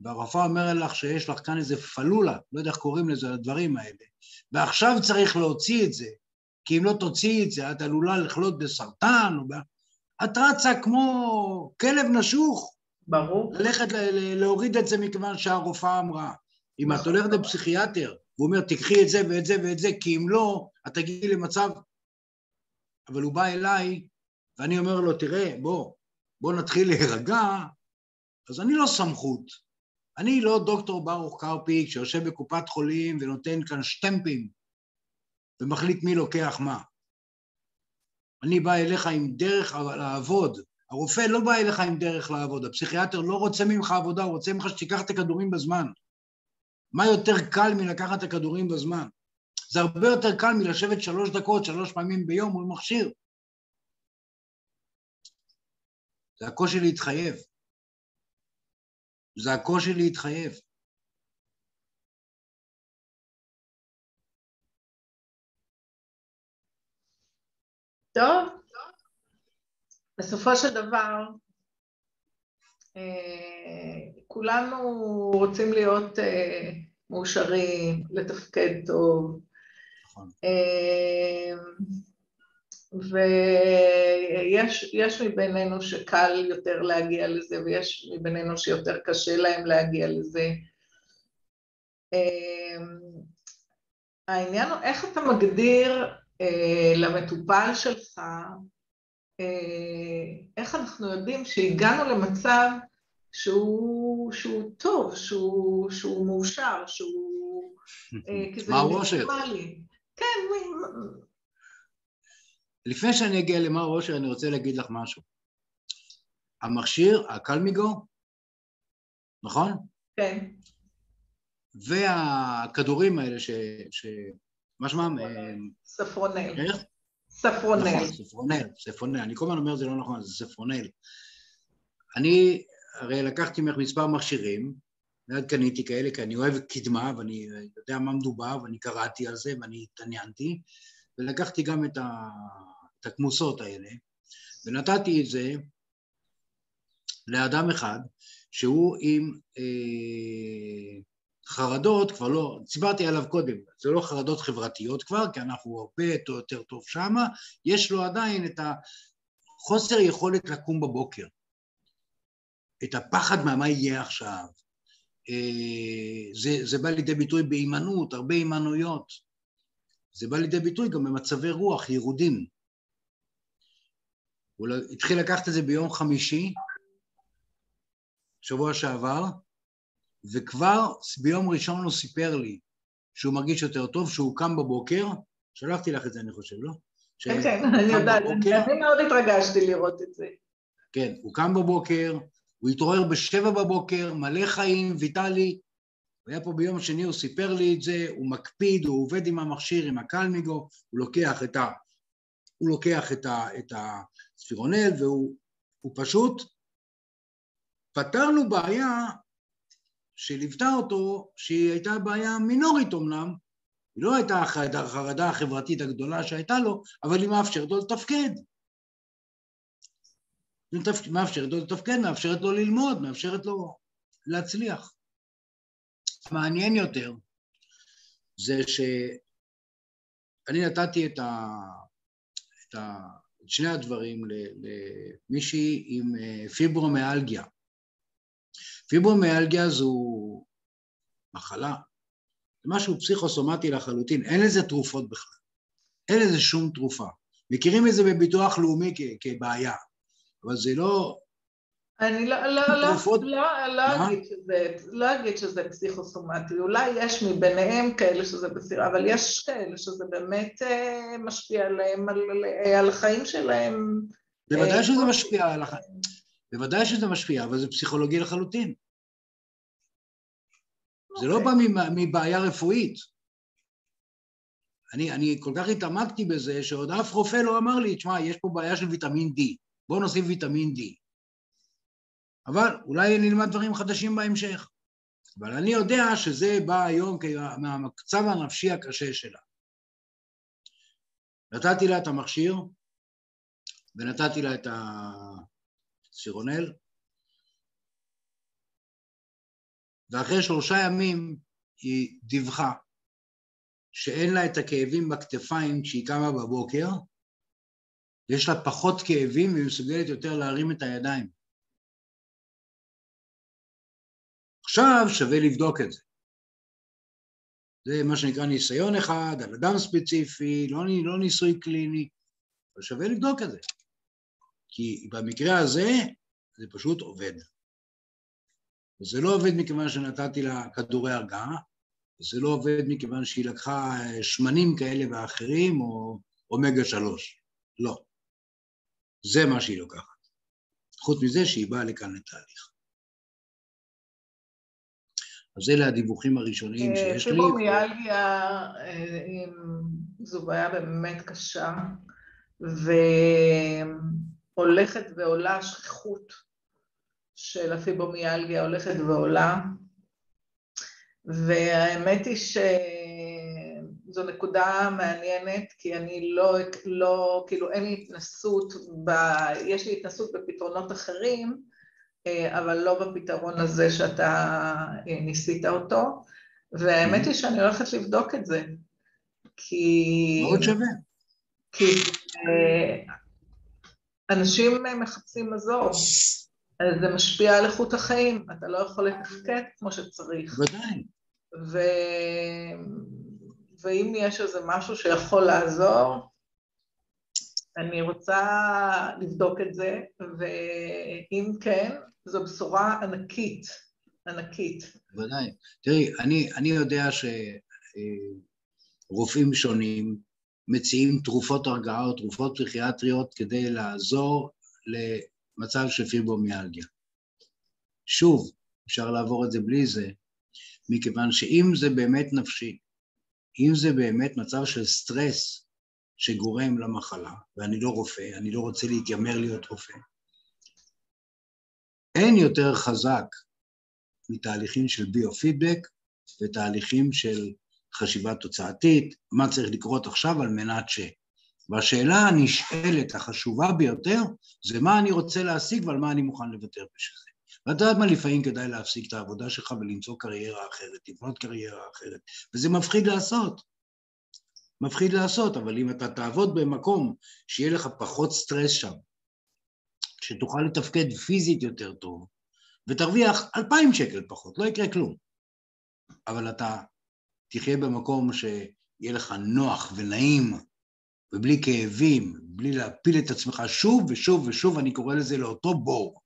והרופאה אומרת לך שיש לך כאן איזה פלולה, לא יודע איך קוראים לזה, לדברים האלה, ועכשיו צריך להוציא את זה, כי אם לא תוציאי את זה, את עלולה לחלות בסרטן, או ב... את רצה כמו כלב נשוך, ברור. ללכת להוריד את זה מכיוון שהרופאה אמרה. אם את הולכת לפסיכיאטר, והוא אומר, תקחי את זה ואת זה ואת זה, כי אם לא, את תגיעי למצב... אבל הוא בא אליי, ואני אומר לו, תראה, בוא, בוא נתחיל להירגע, אז אני לא סמכות. אני לא דוקטור ברוך קרפיק שיושב בקופת חולים ונותן כאן שטמפים ומחליט מי לוקח מה. אני בא אליך עם דרך לעבוד, הרופא לא בא אליך עם דרך לעבוד, הפסיכיאטר לא רוצה ממך עבודה, הוא רוצה ממך שתיקח את הכדורים בזמן. מה יותר קל מלקחת את הכדורים בזמן? זה הרבה יותר קל מלשבת שלוש דקות, שלוש פעמים ביום מול מכשיר. זה הקושי להתחייב. זה הקושי להתחייב. טוב, בסופו של דבר, אה, כולנו רוצים להיות אה, מאושרים, לתפקד טוב. נכון. אה, ויש מבינינו שקל יותר להגיע לזה, ויש מבינינו שיותר קשה להם להגיע לזה. העניין הוא איך אתה מגדיר למטופל שלך איך אנחנו יודעים שהגענו למצב שהוא, שהוא טוב, שהוא, שהוא מאושר, שהוא... אה, <laughs> מה רושר? כן, לפני שאני אגיע למה רושר, אני רוצה להגיד לך משהו. המכשיר, הקלמיגו, נכון? כן. והכדורים האלה ש... ש... מה שמם? ספרונל. איך? ספרונל. נכון, ספרונל, ספרונל. אני כל הזמן אומר זה לא נכון, זה ספרונל. אני הרי לקחתי ממך מספר מכשירים, מיד קניתי כאלה, כי אני אוהב קדמה ואני יודע מה מדובר ואני קראתי על זה ואני התעניינתי, ולקחתי גם את, ה... את הכמוסות האלה, ונתתי את זה לאדם אחד שהוא עם אה, חרדות, כבר לא, סיפרתי עליו קודם, זה לא חרדות חברתיות כבר, כי אנחנו הרבה יותר טוב שמה, יש לו עדיין את החוסר יכולת לקום בבוקר, את הפחד מה יהיה עכשיו. אה, זה, זה בא לידי ביטוי בהימנעות, הרבה הימנעויות. זה בא לידי ביטוי גם במצבי רוח ירודים. הוא התחיל לקחת את זה ביום חמישי, שבוע שעבר, וכבר ביום ראשון הוא סיפר לי שהוא מרגיש יותר טוב, שהוא קם בבוקר, שלחתי לך את זה אני חושב, לא? כן, כן, אני יודעת, אני מאוד התרגשתי לראות את זה. כן, הוא קם בבוקר, הוא התעורר בשבע בבוקר, מלא חיים, ויטלי, הוא היה פה ביום שני, הוא סיפר לי את זה, הוא מקפיד, הוא עובד עם המכשיר, עם הקלמיגו, הוא לוקח את ה... הוא לוקח את, ה, את הספירונל והוא פשוט פתר לו בעיה שליוותה אותו, שהיא הייתה בעיה מינורית אמנם, היא לא הייתה החרדה החברתית הגדולה שהייתה לו, אבל היא מאפשרת לו לתפקד. מאפשרת לו לתפקד, מאפשרת לו ללמוד, מאפשרת לו להצליח. מעניין יותר זה שאני נתתי את, ה, את, ה, את שני הדברים למישהי עם אה, פיברומיאלגיה. פיברומיאלגיה זו מחלה, זה משהו פסיכוסומטי לחלוטין, אין לזה תרופות בכלל, אין לזה שום תרופה. מכירים את זה בביטוח לאומי כבעיה, אבל זה לא... אני לא, לא, לא, לא, לא, אגיד שזה, לא אגיד שזה פסיכוסומטי, אולי יש מביניהם כאלה שזה בסדר, אבל יש כאלה שזה באמת אה, משפיע עליהם, על, על החיים שלהם. בוודאי אה, שזה משפיע על החיים, בוודאי שזה משפיע, אבל זה פסיכולוגי לחלוטין. זה לא אוקיי. בא מבעיה רפואית. אני, אני כל כך התעמקתי בזה, שעוד אף רופא לא אמר לי, תשמע, יש פה בעיה של ויטמין D, בואו נוסיף ויטמין D. אבל אולי נלמד דברים חדשים בהמשך. אבל אני יודע שזה בא היום מהמצב הנפשי הקשה שלה. נתתי לה את המכשיר, ונתתי לה את הסירונל, ואחרי שלושה ימים היא דיווחה שאין לה את הכאבים בכתפיים כשהיא קמה בבוקר, יש לה פחות כאבים והיא מסוגלת יותר להרים את הידיים. עכשיו שווה לבדוק את זה. זה מה שנקרא ניסיון אחד, על אדם ספציפי, לא, לא ניסוי קליני, אבל שווה לבדוק את זה. כי במקרה הזה זה פשוט עובד. וזה לא עובד מכיוון שנתתי לה כדורי הרגעה, וזה לא עובד מכיוון שהיא לקחה שמנים כאלה ואחרים או אומגה שלוש. לא. זה מה שהיא לוקחת. חוץ מזה שהיא באה לכאן לתהליך. אז אלה הדיווחים הראשוניים אה, שיש לי. פיברומיאלגיה אה, זו בעיה באמת קשה, והולכת ועולה השכיחות של הפיברומיאלגיה הולכת ועולה, והאמת היא שזו נקודה מעניינת, כי אני לא, לא, כאילו אין לי התנסות, ב, יש לי התנסות בפתרונות אחרים, אבל לא בפתרון הזה שאתה אה, ניסית אותו, והאמת היא שאני הולכת לבדוק את זה, כי... מאוד שווה. כי אה, אנשים מחפשים מזור, אז זה משפיע על איכות החיים, אתה לא יכול לתפקד כמו שצריך. ודאי. ו... ואם יש איזה משהו שיכול לעזור, אני רוצה לבדוק את זה, ואם כן, זו בשורה ענקית, ענקית. ודאי. תראי, אני, אני יודע שרופאים שונים מציעים תרופות הרגעה או תרופות פסיכיאטריות כדי לעזור למצב של פיברומיאלגיה. שוב, אפשר לעבור את זה בלי זה, מכיוון שאם זה באמת נפשי, אם זה באמת מצב של סטרס שגורם למחלה, ואני לא רופא, אני לא רוצה להתיימר להיות רופא, אין יותר חזק מתהליכים של ביו-פידבק ותהליכים של חשיבה תוצאתית, מה צריך לקרות עכשיו על מנת ש... והשאלה הנשאלת, החשובה ביותר, זה מה אני רוצה להשיג ועל מה אני מוכן לוותר בשביל זה. ואתה יודעת מה, לפעמים כדאי להפסיק את העבודה שלך ולמצוא קריירה אחרת, לבנות קריירה אחרת, וזה מפחיד לעשות. מפחיד לעשות, אבל אם אתה תעבוד במקום שיהיה לך פחות סטרס שם, שתוכל לתפקד פיזית יותר טוב, ותרוויח אלפיים שקל פחות, לא יקרה כלום. אבל אתה תחיה במקום שיהיה לך נוח ונעים, ובלי כאבים, בלי להפיל את עצמך שוב ושוב ושוב, אני קורא לזה לאותו בור.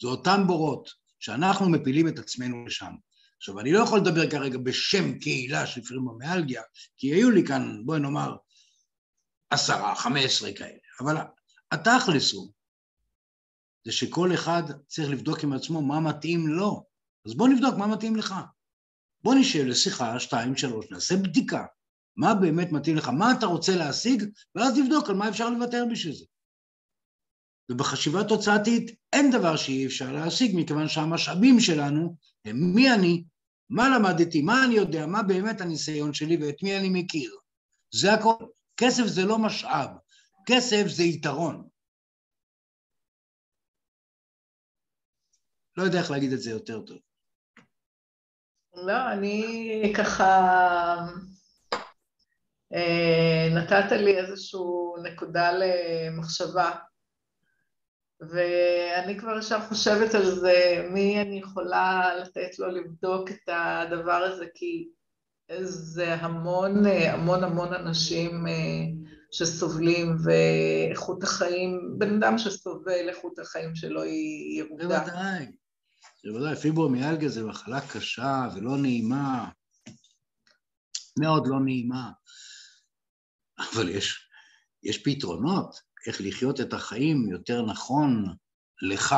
זה אותם בורות שאנחנו מפילים את עצמנו לשם. עכשיו, אני לא יכול לדבר כרגע בשם קהילה של פרימומיאלגיה, כי היו לי כאן, בואי נאמר, עשרה, חמש עשרה כאלה, אבל התכלס הוא, זה שכל אחד צריך לבדוק עם עצמו מה מתאים לו. אז בוא נבדוק מה מתאים לך. בוא נשב לשיחה, שתיים, שלוש, נעשה בדיקה. מה באמת מתאים לך, מה אתה רוצה להשיג, ואז נבדוק על מה אפשר לוותר בשביל זה. ובחשיבה תוצאתית אין דבר שאי אפשר להשיג, מכיוון שהמשאבים שלנו הם מי אני, מה למדתי, מה אני יודע, מה באמת הניסיון שלי ואת מי אני מכיר. זה הכל. כסף זה לא משאב, כסף זה יתרון. לא יודע איך להגיד את זה יותר טוב. לא, אני ככה... אה, נתת לי איזושהי נקודה למחשבה, ואני כבר עכשיו חושבת על זה, מי אני יכולה לתת לו לבדוק את הדבר הזה, כי זה המון המון המון אנשים אה, שסובלים, ואיכות החיים, בן אדם שסובל, איכות החיים שלו היא ירודה. בוודאי. בוודאי, פיברומיאלגיה זה מחלה קשה ולא נעימה, מאוד לא נעימה, אבל יש, יש פתרונות איך לחיות את החיים יותר נכון לך.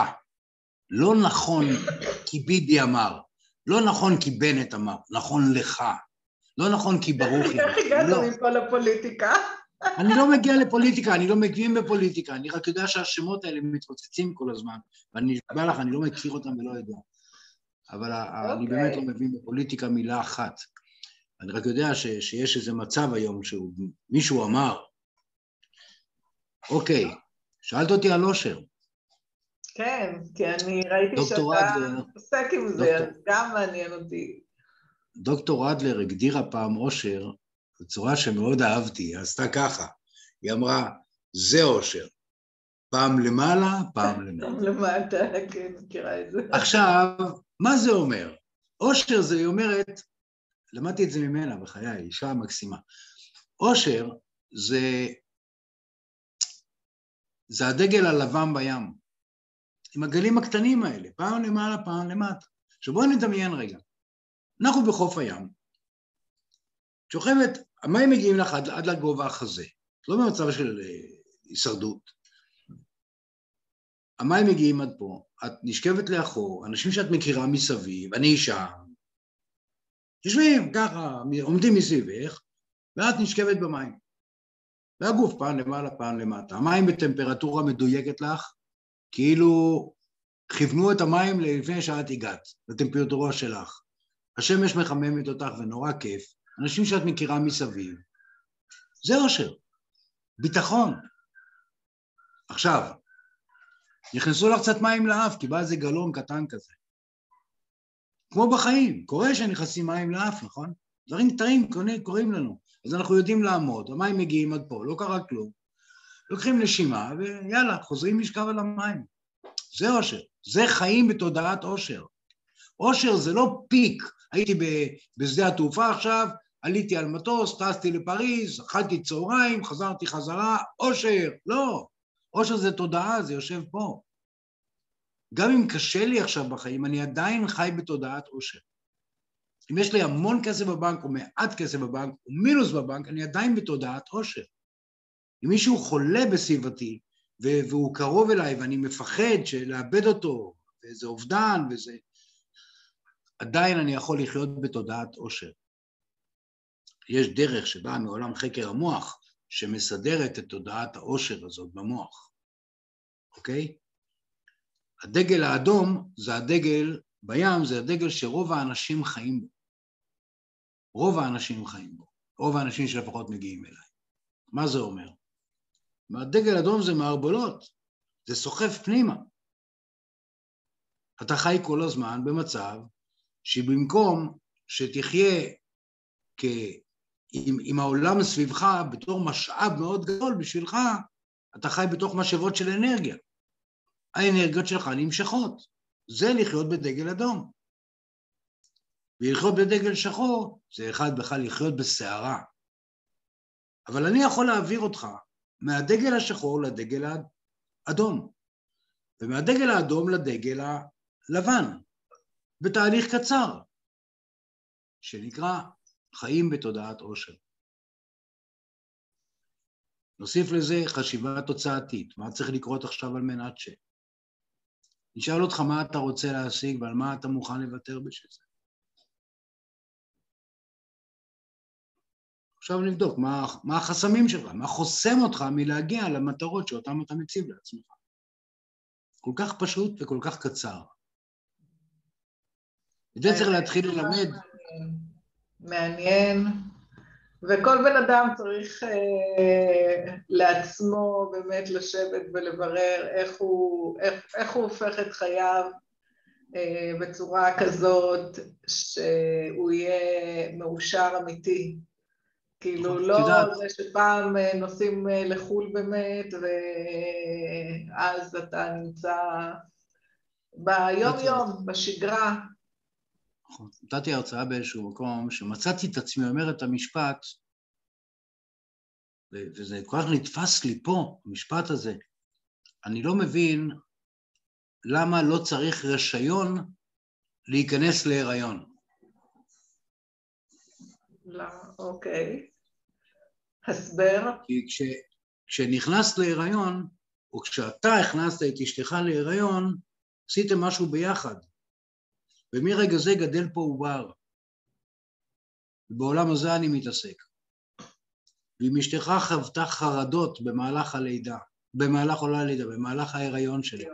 לא נכון כי ביבי אמר, לא נכון כי בנט אמר, נכון לך. לא נכון כי ברוך יהיה. איך הגעת לא. מפה לפוליטיקה? אני לא מגיע לפוליטיקה, אני לא מגיעים בפוליטיקה, אני רק יודע שהשמות האלה מתפוצצים כל הזמן, ואני נשבע לך, אני לא מכיר אותם ולא יודע. אבל okay. אני באמת לא אוקיי. מבין בפוליטיקה מילה אחת. אני רק יודע ש, שיש איזה מצב היום שמישהו אמר, אוקיי, שאלת אותי על אושר. כן, כי אני ראיתי שאתה עוסק עם זה, אז גם מעניין אותי. דוקטור אדלר הגדירה פעם אושר בצורה שמאוד אהבתי, היא עשתה ככה, היא אמרה, זה אושר, פעם למעלה, פעם למטה. פעם למטה, כן, מכירה את זה. עכשיו, מה זה אומר? אושר זה, היא אומרת, למדתי את זה ממנה בחיי, אישה מקסימה. אושר זה, זה הדגל הלבן בים, עם הגלים הקטנים האלה, פעם למעלה, פעם למטה. עכשיו בואו נדמיין רגע. אנחנו בחוף הים, שוכבת, המים מגיעים לך עד, עד לגובה החזה, לא במצב של אה, הישרדות. המים מגיעים עד פה, את נשכבת לאחור, אנשים שאת מכירה מסביב, אני שם, יושבים ככה, עומדים מסביבך, ואת נשכבת במים. והגוף פעם למעלה, פעם למטה. המים בטמפרטורה מדויקת לך, כאילו כיוונו את המים לפני שאת הגעת, לטמפרטורה שלך. השמש מחממת אותך ונורא כיף, אנשים שאת מכירה מסביב. זה אושר, ביטחון. עכשיו, נכנסו לך קצת מים לאף, כי בא איזה גלון קטן כזה. כמו בחיים, קורה שנכנסים מים לאף, נכון? דברים קטעים קורים לנו, אז אנחנו יודעים לעמוד, המים מגיעים עד פה, לא קרה כלום. לוקחים נשימה ויאללה, חוזרים לשכב על המים. זה אושר, זה חיים בתודעת אושר. אושר זה לא פיק, הייתי בשדה התעופה עכשיו, עליתי על מטוס, טסתי לפריז, אכלתי צהריים, חזרתי חזרה, אושר, לא. אושר זה תודעה, זה יושב פה. גם אם קשה לי עכשיו בחיים, אני עדיין חי בתודעת עושר. אם יש לי המון כסף בבנק, או מעט כסף בבנק, או מינוס בבנק, אני עדיין בתודעת עושר. אם מישהו חולה בסביבתי, והוא קרוב אליי, ואני מפחד לאבד אותו, וזה אובדן, וזה... עדיין אני יכול לחיות בתודעת עושר. יש דרך שבאה מעולם חקר המוח, שמסדרת את תודעת העושר הזאת במוח, אוקיי? הדגל האדום זה הדגל בים זה הדגל שרוב האנשים חיים בו. רוב האנשים חיים בו. רוב האנשים שלפחות מגיעים אליי. מה זה אומר? הדגל אדום זה מערבולות, זה סוחף פנימה. אתה חי כל הזמן במצב שבמקום שתחיה כ... עם, עם העולם סביבך בתור משאב מאוד גדול בשבילך, אתה חי בתוך משאבות של אנרגיה. האנרגיות שלך נמשכות. זה לחיות בדגל אדום. ולחיות בדגל שחור זה אחד בכלל לחיות בסערה. אבל אני יכול להעביר אותך מהדגל השחור לדגל האדום, ומהדגל האדום לדגל הלבן, בתהליך קצר, שנקרא חיים בתודעת עושר. נוסיף לזה חשיבה תוצאתית, מה צריך לקרות עכשיו על מנת ש... נשאל אותך מה אתה רוצה להשיג ועל מה אתה מוכן לוותר בשביל זה. עכשיו נבדוק מה, מה החסמים שלך, מה חוסם אותך מלהגיע למטרות שאותן אתה מציב לעצמך. כל כך פשוט וכל כך קצר. את זה צריך להתחיל ללמד. מעניין, וכל בן אדם צריך אה, לעצמו באמת לשבת ולברר איך הוא, איך, איך הוא הופך את חייו אה, בצורה כזאת שהוא יהיה מאושר אמיתי. כאילו נכון, לא זה שפעם אה, נוסעים אה, לחו"ל באמת, ואז אתה נמצא ביום-יום, בשגרה. נכון. נתתי הרצאה באיזשהו מקום, שמצאתי את עצמי אומר את המשפט, וזה כל כך נתפס לי פה, המשפט הזה. אני לא מבין למה לא צריך רישיון להיכנס להיריון. למה? אוקיי. הסבר? כי כש, כשנכנסת להיריון, או כשאתה הכנסת את אשתך להיריון, עשיתם משהו ביחד. ומרגע זה גדל פה עובר. בעולם הזה אני מתעסק. ואם אשתך חוותה חרדות במהלך הלידה, במהלך עולה הלידה, במהלך ההיריון שלי,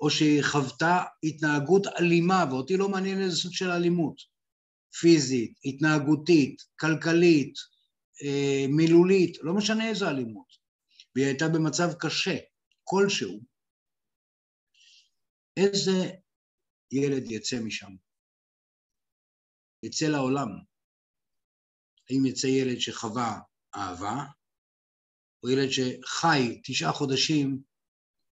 או שהיא חוותה התנהגות אלימה, ואותי לא מעניין איזה סוג של אלימות, פיזית, התנהגותית, כלכלית, אה, מילולית, לא משנה איזו אלימות, והיא הייתה במצב קשה, כלשהו, איזה ילד יצא משם? יצא לעולם. האם יצא ילד שחווה אהבה, או ילד שחי תשעה חודשים,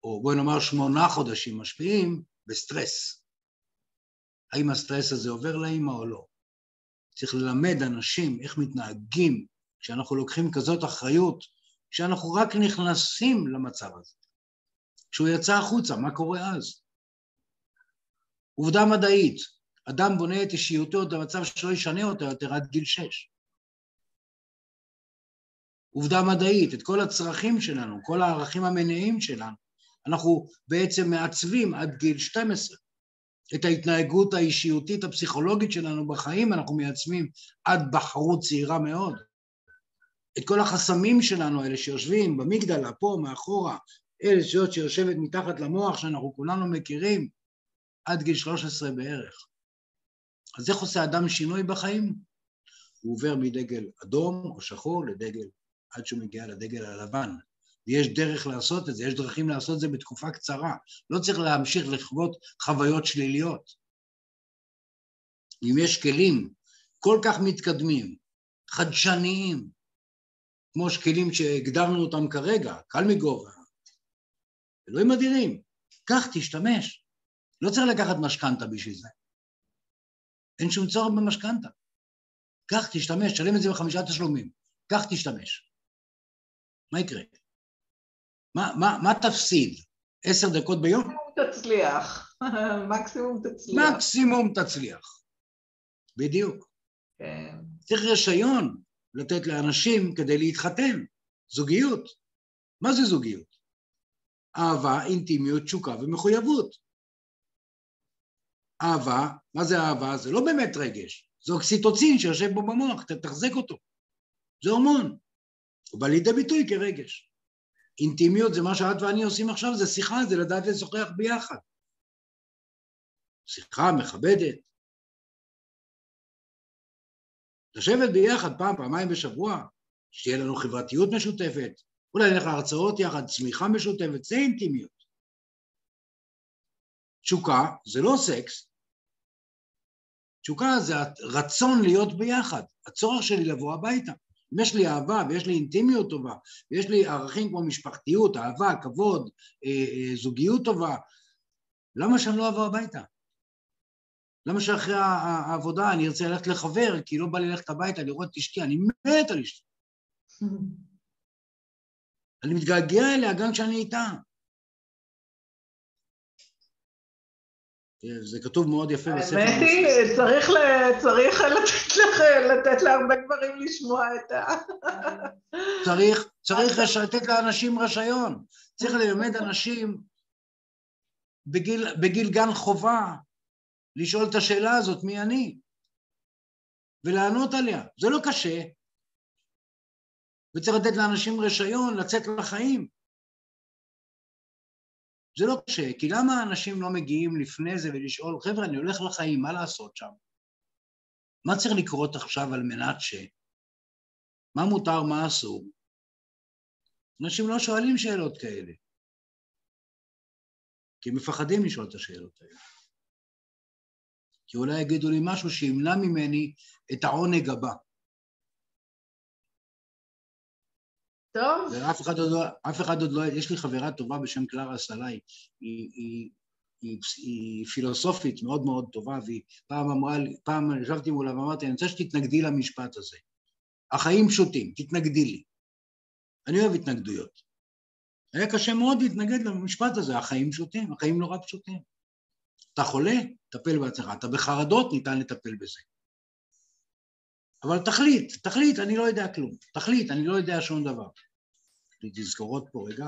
או בואי נאמר שמונה חודשים משפיעים, בסטרס. האם הסטרס הזה עובר לאימא או לא? צריך ללמד אנשים איך מתנהגים כשאנחנו לוקחים כזאת אחריות, כשאנחנו רק נכנסים למצב הזה. כשהוא יצא החוצה, מה קורה אז? עובדה מדעית, אדם בונה את אישיותו במצב שלא ישנה אותו יותר עד גיל שש. עובדה מדעית, את כל הצרכים שלנו, כל הערכים המניעים שלנו, אנחנו בעצם מעצבים עד גיל 12. את ההתנהגות האישיותית הפסיכולוגית שלנו בחיים אנחנו מייצבים עד בחרות צעירה מאוד. את כל החסמים שלנו האלה שיושבים במגדלה, פה, מאחורה, אלה שיושבת מתחת למוח שאנחנו כולנו מכירים, עד גיל 13 בערך. אז איך עושה אדם שינוי בחיים? הוא עובר מדגל אדום או שחור לדגל, עד שהוא מגיע לדגל הלבן. ויש דרך לעשות את זה, יש דרכים לעשות את זה בתקופה קצרה. לא צריך להמשיך לחוות חוויות שליליות. אם יש כלים כל כך מתקדמים, חדשניים, כמו שכלים שהגדרנו אותם כרגע, קל מגובה, אלוהים אדירים, קח, תשתמש. לא צריך לקחת משכנתה בשביל זה. אין שום צורך במשכנתה. קח, תשתמש, תשלם את זה בחמישה תשלומים. קח, תשתמש. מה יקרה? מה, מה, מה תפסיד? עשר דקות ביום? מקסימום תצליח. <laughs> מקסימום תצליח. מקסימום תצליח. בדיוק. כן. צריך רישיון לתת לאנשים כדי להתחתן. זוגיות. מה זה זוגיות? אהבה, אינטימיות, תשוקה ומחויבות. אהבה, מה זה אהבה? זה לא באמת רגש, זה אוקסיטוצין שיושב בו במוח, תחזק אותו. זה הורמון. הוא בא לידי ביטוי כרגש. אינטימיות זה מה שאת ואני עושים עכשיו, זה שיחה, זה לדעת לשוחח ביחד. שיחה מכבדת. לשבת ביחד פעם, פעמיים בשבוע, שתהיה לנו חברתיות משותפת, אולי נלך להרצאות יחד, צמיחה משותפת, זה אינטימיות. תשוקה זה לא סקס, תשוקה זה הרצון להיות ביחד, הצורך שלי לבוא הביתה. אם יש לי אהבה ויש לי אינטימיות טובה, ויש לי ערכים כמו משפחתיות, אהבה, כבוד, אה, אה, זוגיות טובה, למה שאני לא אבוא הביתה? למה שאחרי העבודה אני ארצה ללכת לחבר, כי לא בא לי ללכת הביתה לראות את אשתי, אני מת על אשתי. <laughs> אני מתגעגע אליה גם כשאני איתה. זה כתוב מאוד יפה בספר. האמת היא, צריך, צריך לתת, לך, לתת להרבה גברים לשמוע את ה... <laughs> צריך, צריך לתת לאנשים רשיון. צריך ללמד אנשים בגיל, בגיל גן חובה לשאול את השאלה הזאת, מי אני? ולענות עליה. זה לא קשה. וצריך לתת לאנשים רישיון לצאת לחיים. זה לא קשה, כי למה אנשים לא מגיעים לפני זה ולשאול, חבר'ה, אני הולך לחיים, מה לעשות שם? מה צריך לקרות עכשיו על מנת ש... מה מותר, מה אסור? אנשים לא שואלים שאלות כאלה, כי הם מפחדים לשאול את השאלות האלה. כי אולי יגידו לי משהו שימנע ממני את העונג הבא. טוב. ואף אחד עוד לא, אף אחד עוד לא, יש לי חברה טובה בשם קלרה סלאי, היא, היא, היא, היא פילוסופית מאוד מאוד טובה, והיא פעם אמרה לי, פעם ישבתי מולה ואמרתי, אני רוצה שתתנגדי למשפט הזה. החיים פשוטים, תתנגדי לי. אני אוהב התנגדויות. היה קשה מאוד להתנגד למשפט הזה, החיים פשוטים, החיים נורא פשוטים. אתה חולה, טפל בעצמך, אתה בחרדות, ניתן לטפל בזה. אבל תחליט, תחליט, אני לא יודע כלום. תחליט, אני לא יודע שום דבר. תזכורות פה רגע.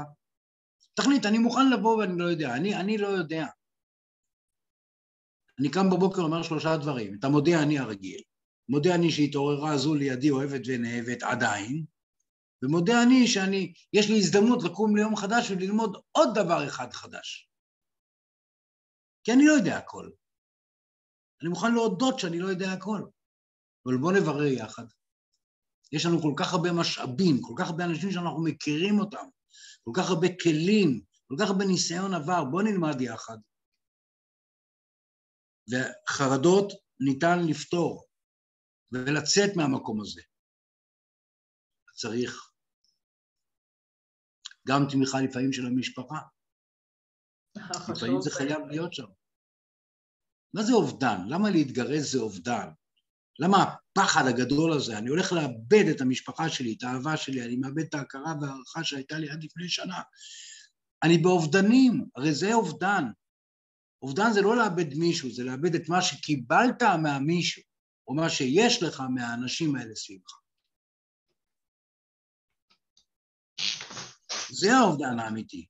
תחליט, אני מוכן לבוא ואני לא יודע. אני, אני לא יודע. אני קם בבוקר ואומר שלושה דברים. אתה מודיע אני הרגיל. מודה אני שהתעוררה זו לידי אוהבת ונאהבת עדיין, ומודה אני שאני, יש לי הזדמנות לקום ליום חדש וללמוד עוד דבר אחד חדש. כי אני לא יודע הכל. אני מוכן להודות שאני לא יודע הכל. אבל בואו נברר יחד. יש לנו כל כך הרבה משאבים, כל כך הרבה אנשים שאנחנו מכירים אותם, כל כך הרבה כלים, כל כך הרבה ניסיון עבר, בואו נלמד יחד. וחרדות ניתן לפתור ולצאת מהמקום הזה. צריך גם תמיכה לפעמים של המשפחה. לפעמים זה חייב להיות שם. מה זה אובדן? למה להתגרש זה אובדן? למה הפחד הגדול הזה? אני הולך לאבד את המשפחה שלי, את האהבה שלי, אני מאבד את ההכרה וההערכה שהייתה לי עד לפני שנה. אני באובדנים, הרי זה אובדן. אובדן זה לא לאבד מישהו, זה לאבד את מה שקיבלת מהמישהו, או מה שיש לך מהאנשים האלה סביבך. זה האובדן האמיתי.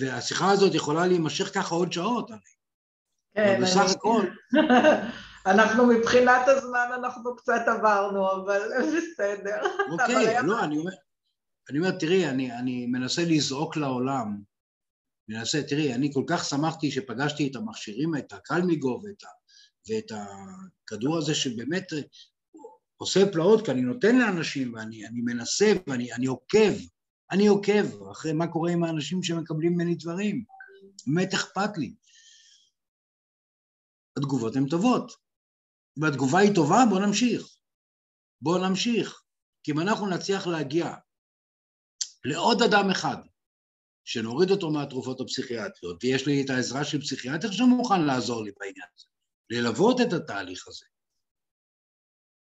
והשיחה הזאת יכולה להימשך ככה עוד שעות, הרי. כן, בסך הכל... <laughs> אנחנו מבחינת הזמן, אנחנו קצת עברנו, אבל <laughs> בסדר. אוקיי, לא, אני אומר, אני אומר, תראי, אני, אני מנסה לזעוק לעולם, מנסה, תראי, אני כל כך שמחתי שפגשתי את המכשירים, את הקלמיגו ואת, ה, ואת הכדור הזה שבאמת עושה פלאות, כי אני נותן לאנשים, ואני מנסה, ואני עוקב, אני עוקב אחרי מה קורה עם האנשים שמקבלים ממני דברים. באמת אכפת לי. התגובות הן טובות. והתגובה היא טובה, בואו נמשיך. בואו נמשיך. כי אם אנחנו נצליח להגיע לעוד אדם אחד, שנוריד אותו מהתרופות הפסיכיאטריות, ויש לי את העזרה של פסיכיאטר שמוכן לעזור לי בעניין הזה, ללוות את התהליך הזה,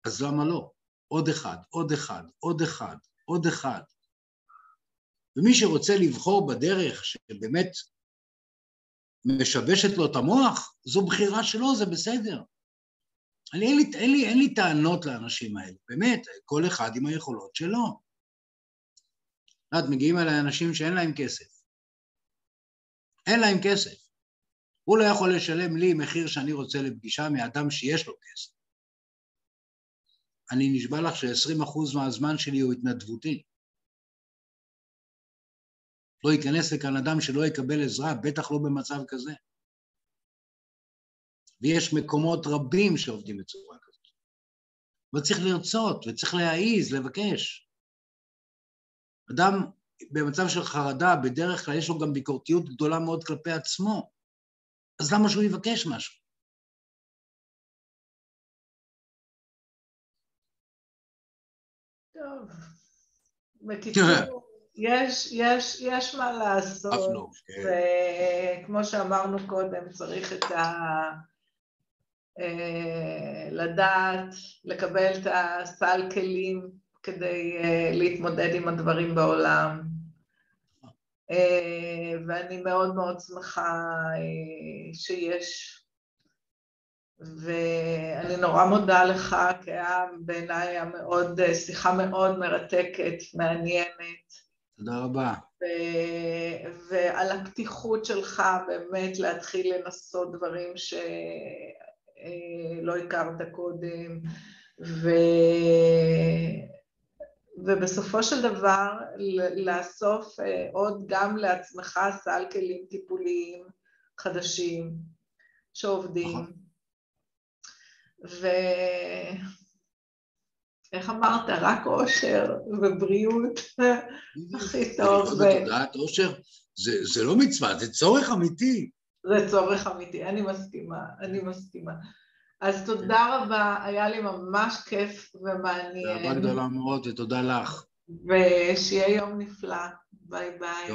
אז למה לא? עוד אחד, עוד אחד, עוד אחד, עוד אחד. ומי שרוצה לבחור בדרך שבאמת משבשת לו את המוח, זו בחירה שלו, זה בסדר. אני, אין, לי, אין, לי, אין לי טענות לאנשים האלה, באמת, כל אחד עם היכולות שלו. את יודעת, מגיעים אליי אנשים שאין להם כסף. אין להם כסף. הוא לא יכול לשלם לי מחיר שאני רוצה לפגישה מאדם שיש לו כסף. אני נשבע לך ש-20% מהזמן שלי הוא התנדבותי. לא ייכנס לכאן אדם שלא יקבל עזרה, בטח לא במצב כזה. ויש מקומות רבים שעובדים בצורה כזאת. אבל צריך לרצות וצריך להעיז, לבקש. אדם במצב של חרדה, בדרך כלל יש לו גם ביקורתיות גדולה מאוד כלפי עצמו, אז למה שהוא יבקש משהו? טוב, בקיצור, יש, יש, יש מה לעשות, לא, כן. וכמו שאמרנו קודם, צריך את ה... אה, לדעת, לקבל את הסל כלים כדי אה, להתמודד עם הדברים בעולם. אה, ואני מאוד מאוד שמחה שיש, ואני נורא מודה לך, כי היה בעיניי מאוד, שיחה מאוד מרתקת, מעניינת. תודה רבה. ו- ועל הפתיחות שלך באמת להתחיל לנסות דברים שלא הכרת קודם, ו... ובסופו של דבר לאסוף עוד גם לעצמך סל כלים טיפוליים חדשים שעובדים. ו... איך אמרת? רק אושר ובריאות הכי טוב. בתודעת אושר זה לא מצווה, זה צורך אמיתי. זה צורך אמיתי, אני מסכימה, אני מסכימה. אז תודה רבה, היה לי ממש כיף ומעניין. תודה גדולה מאוד ותודה לך. ושיהיה יום נפלא. ביי ביי.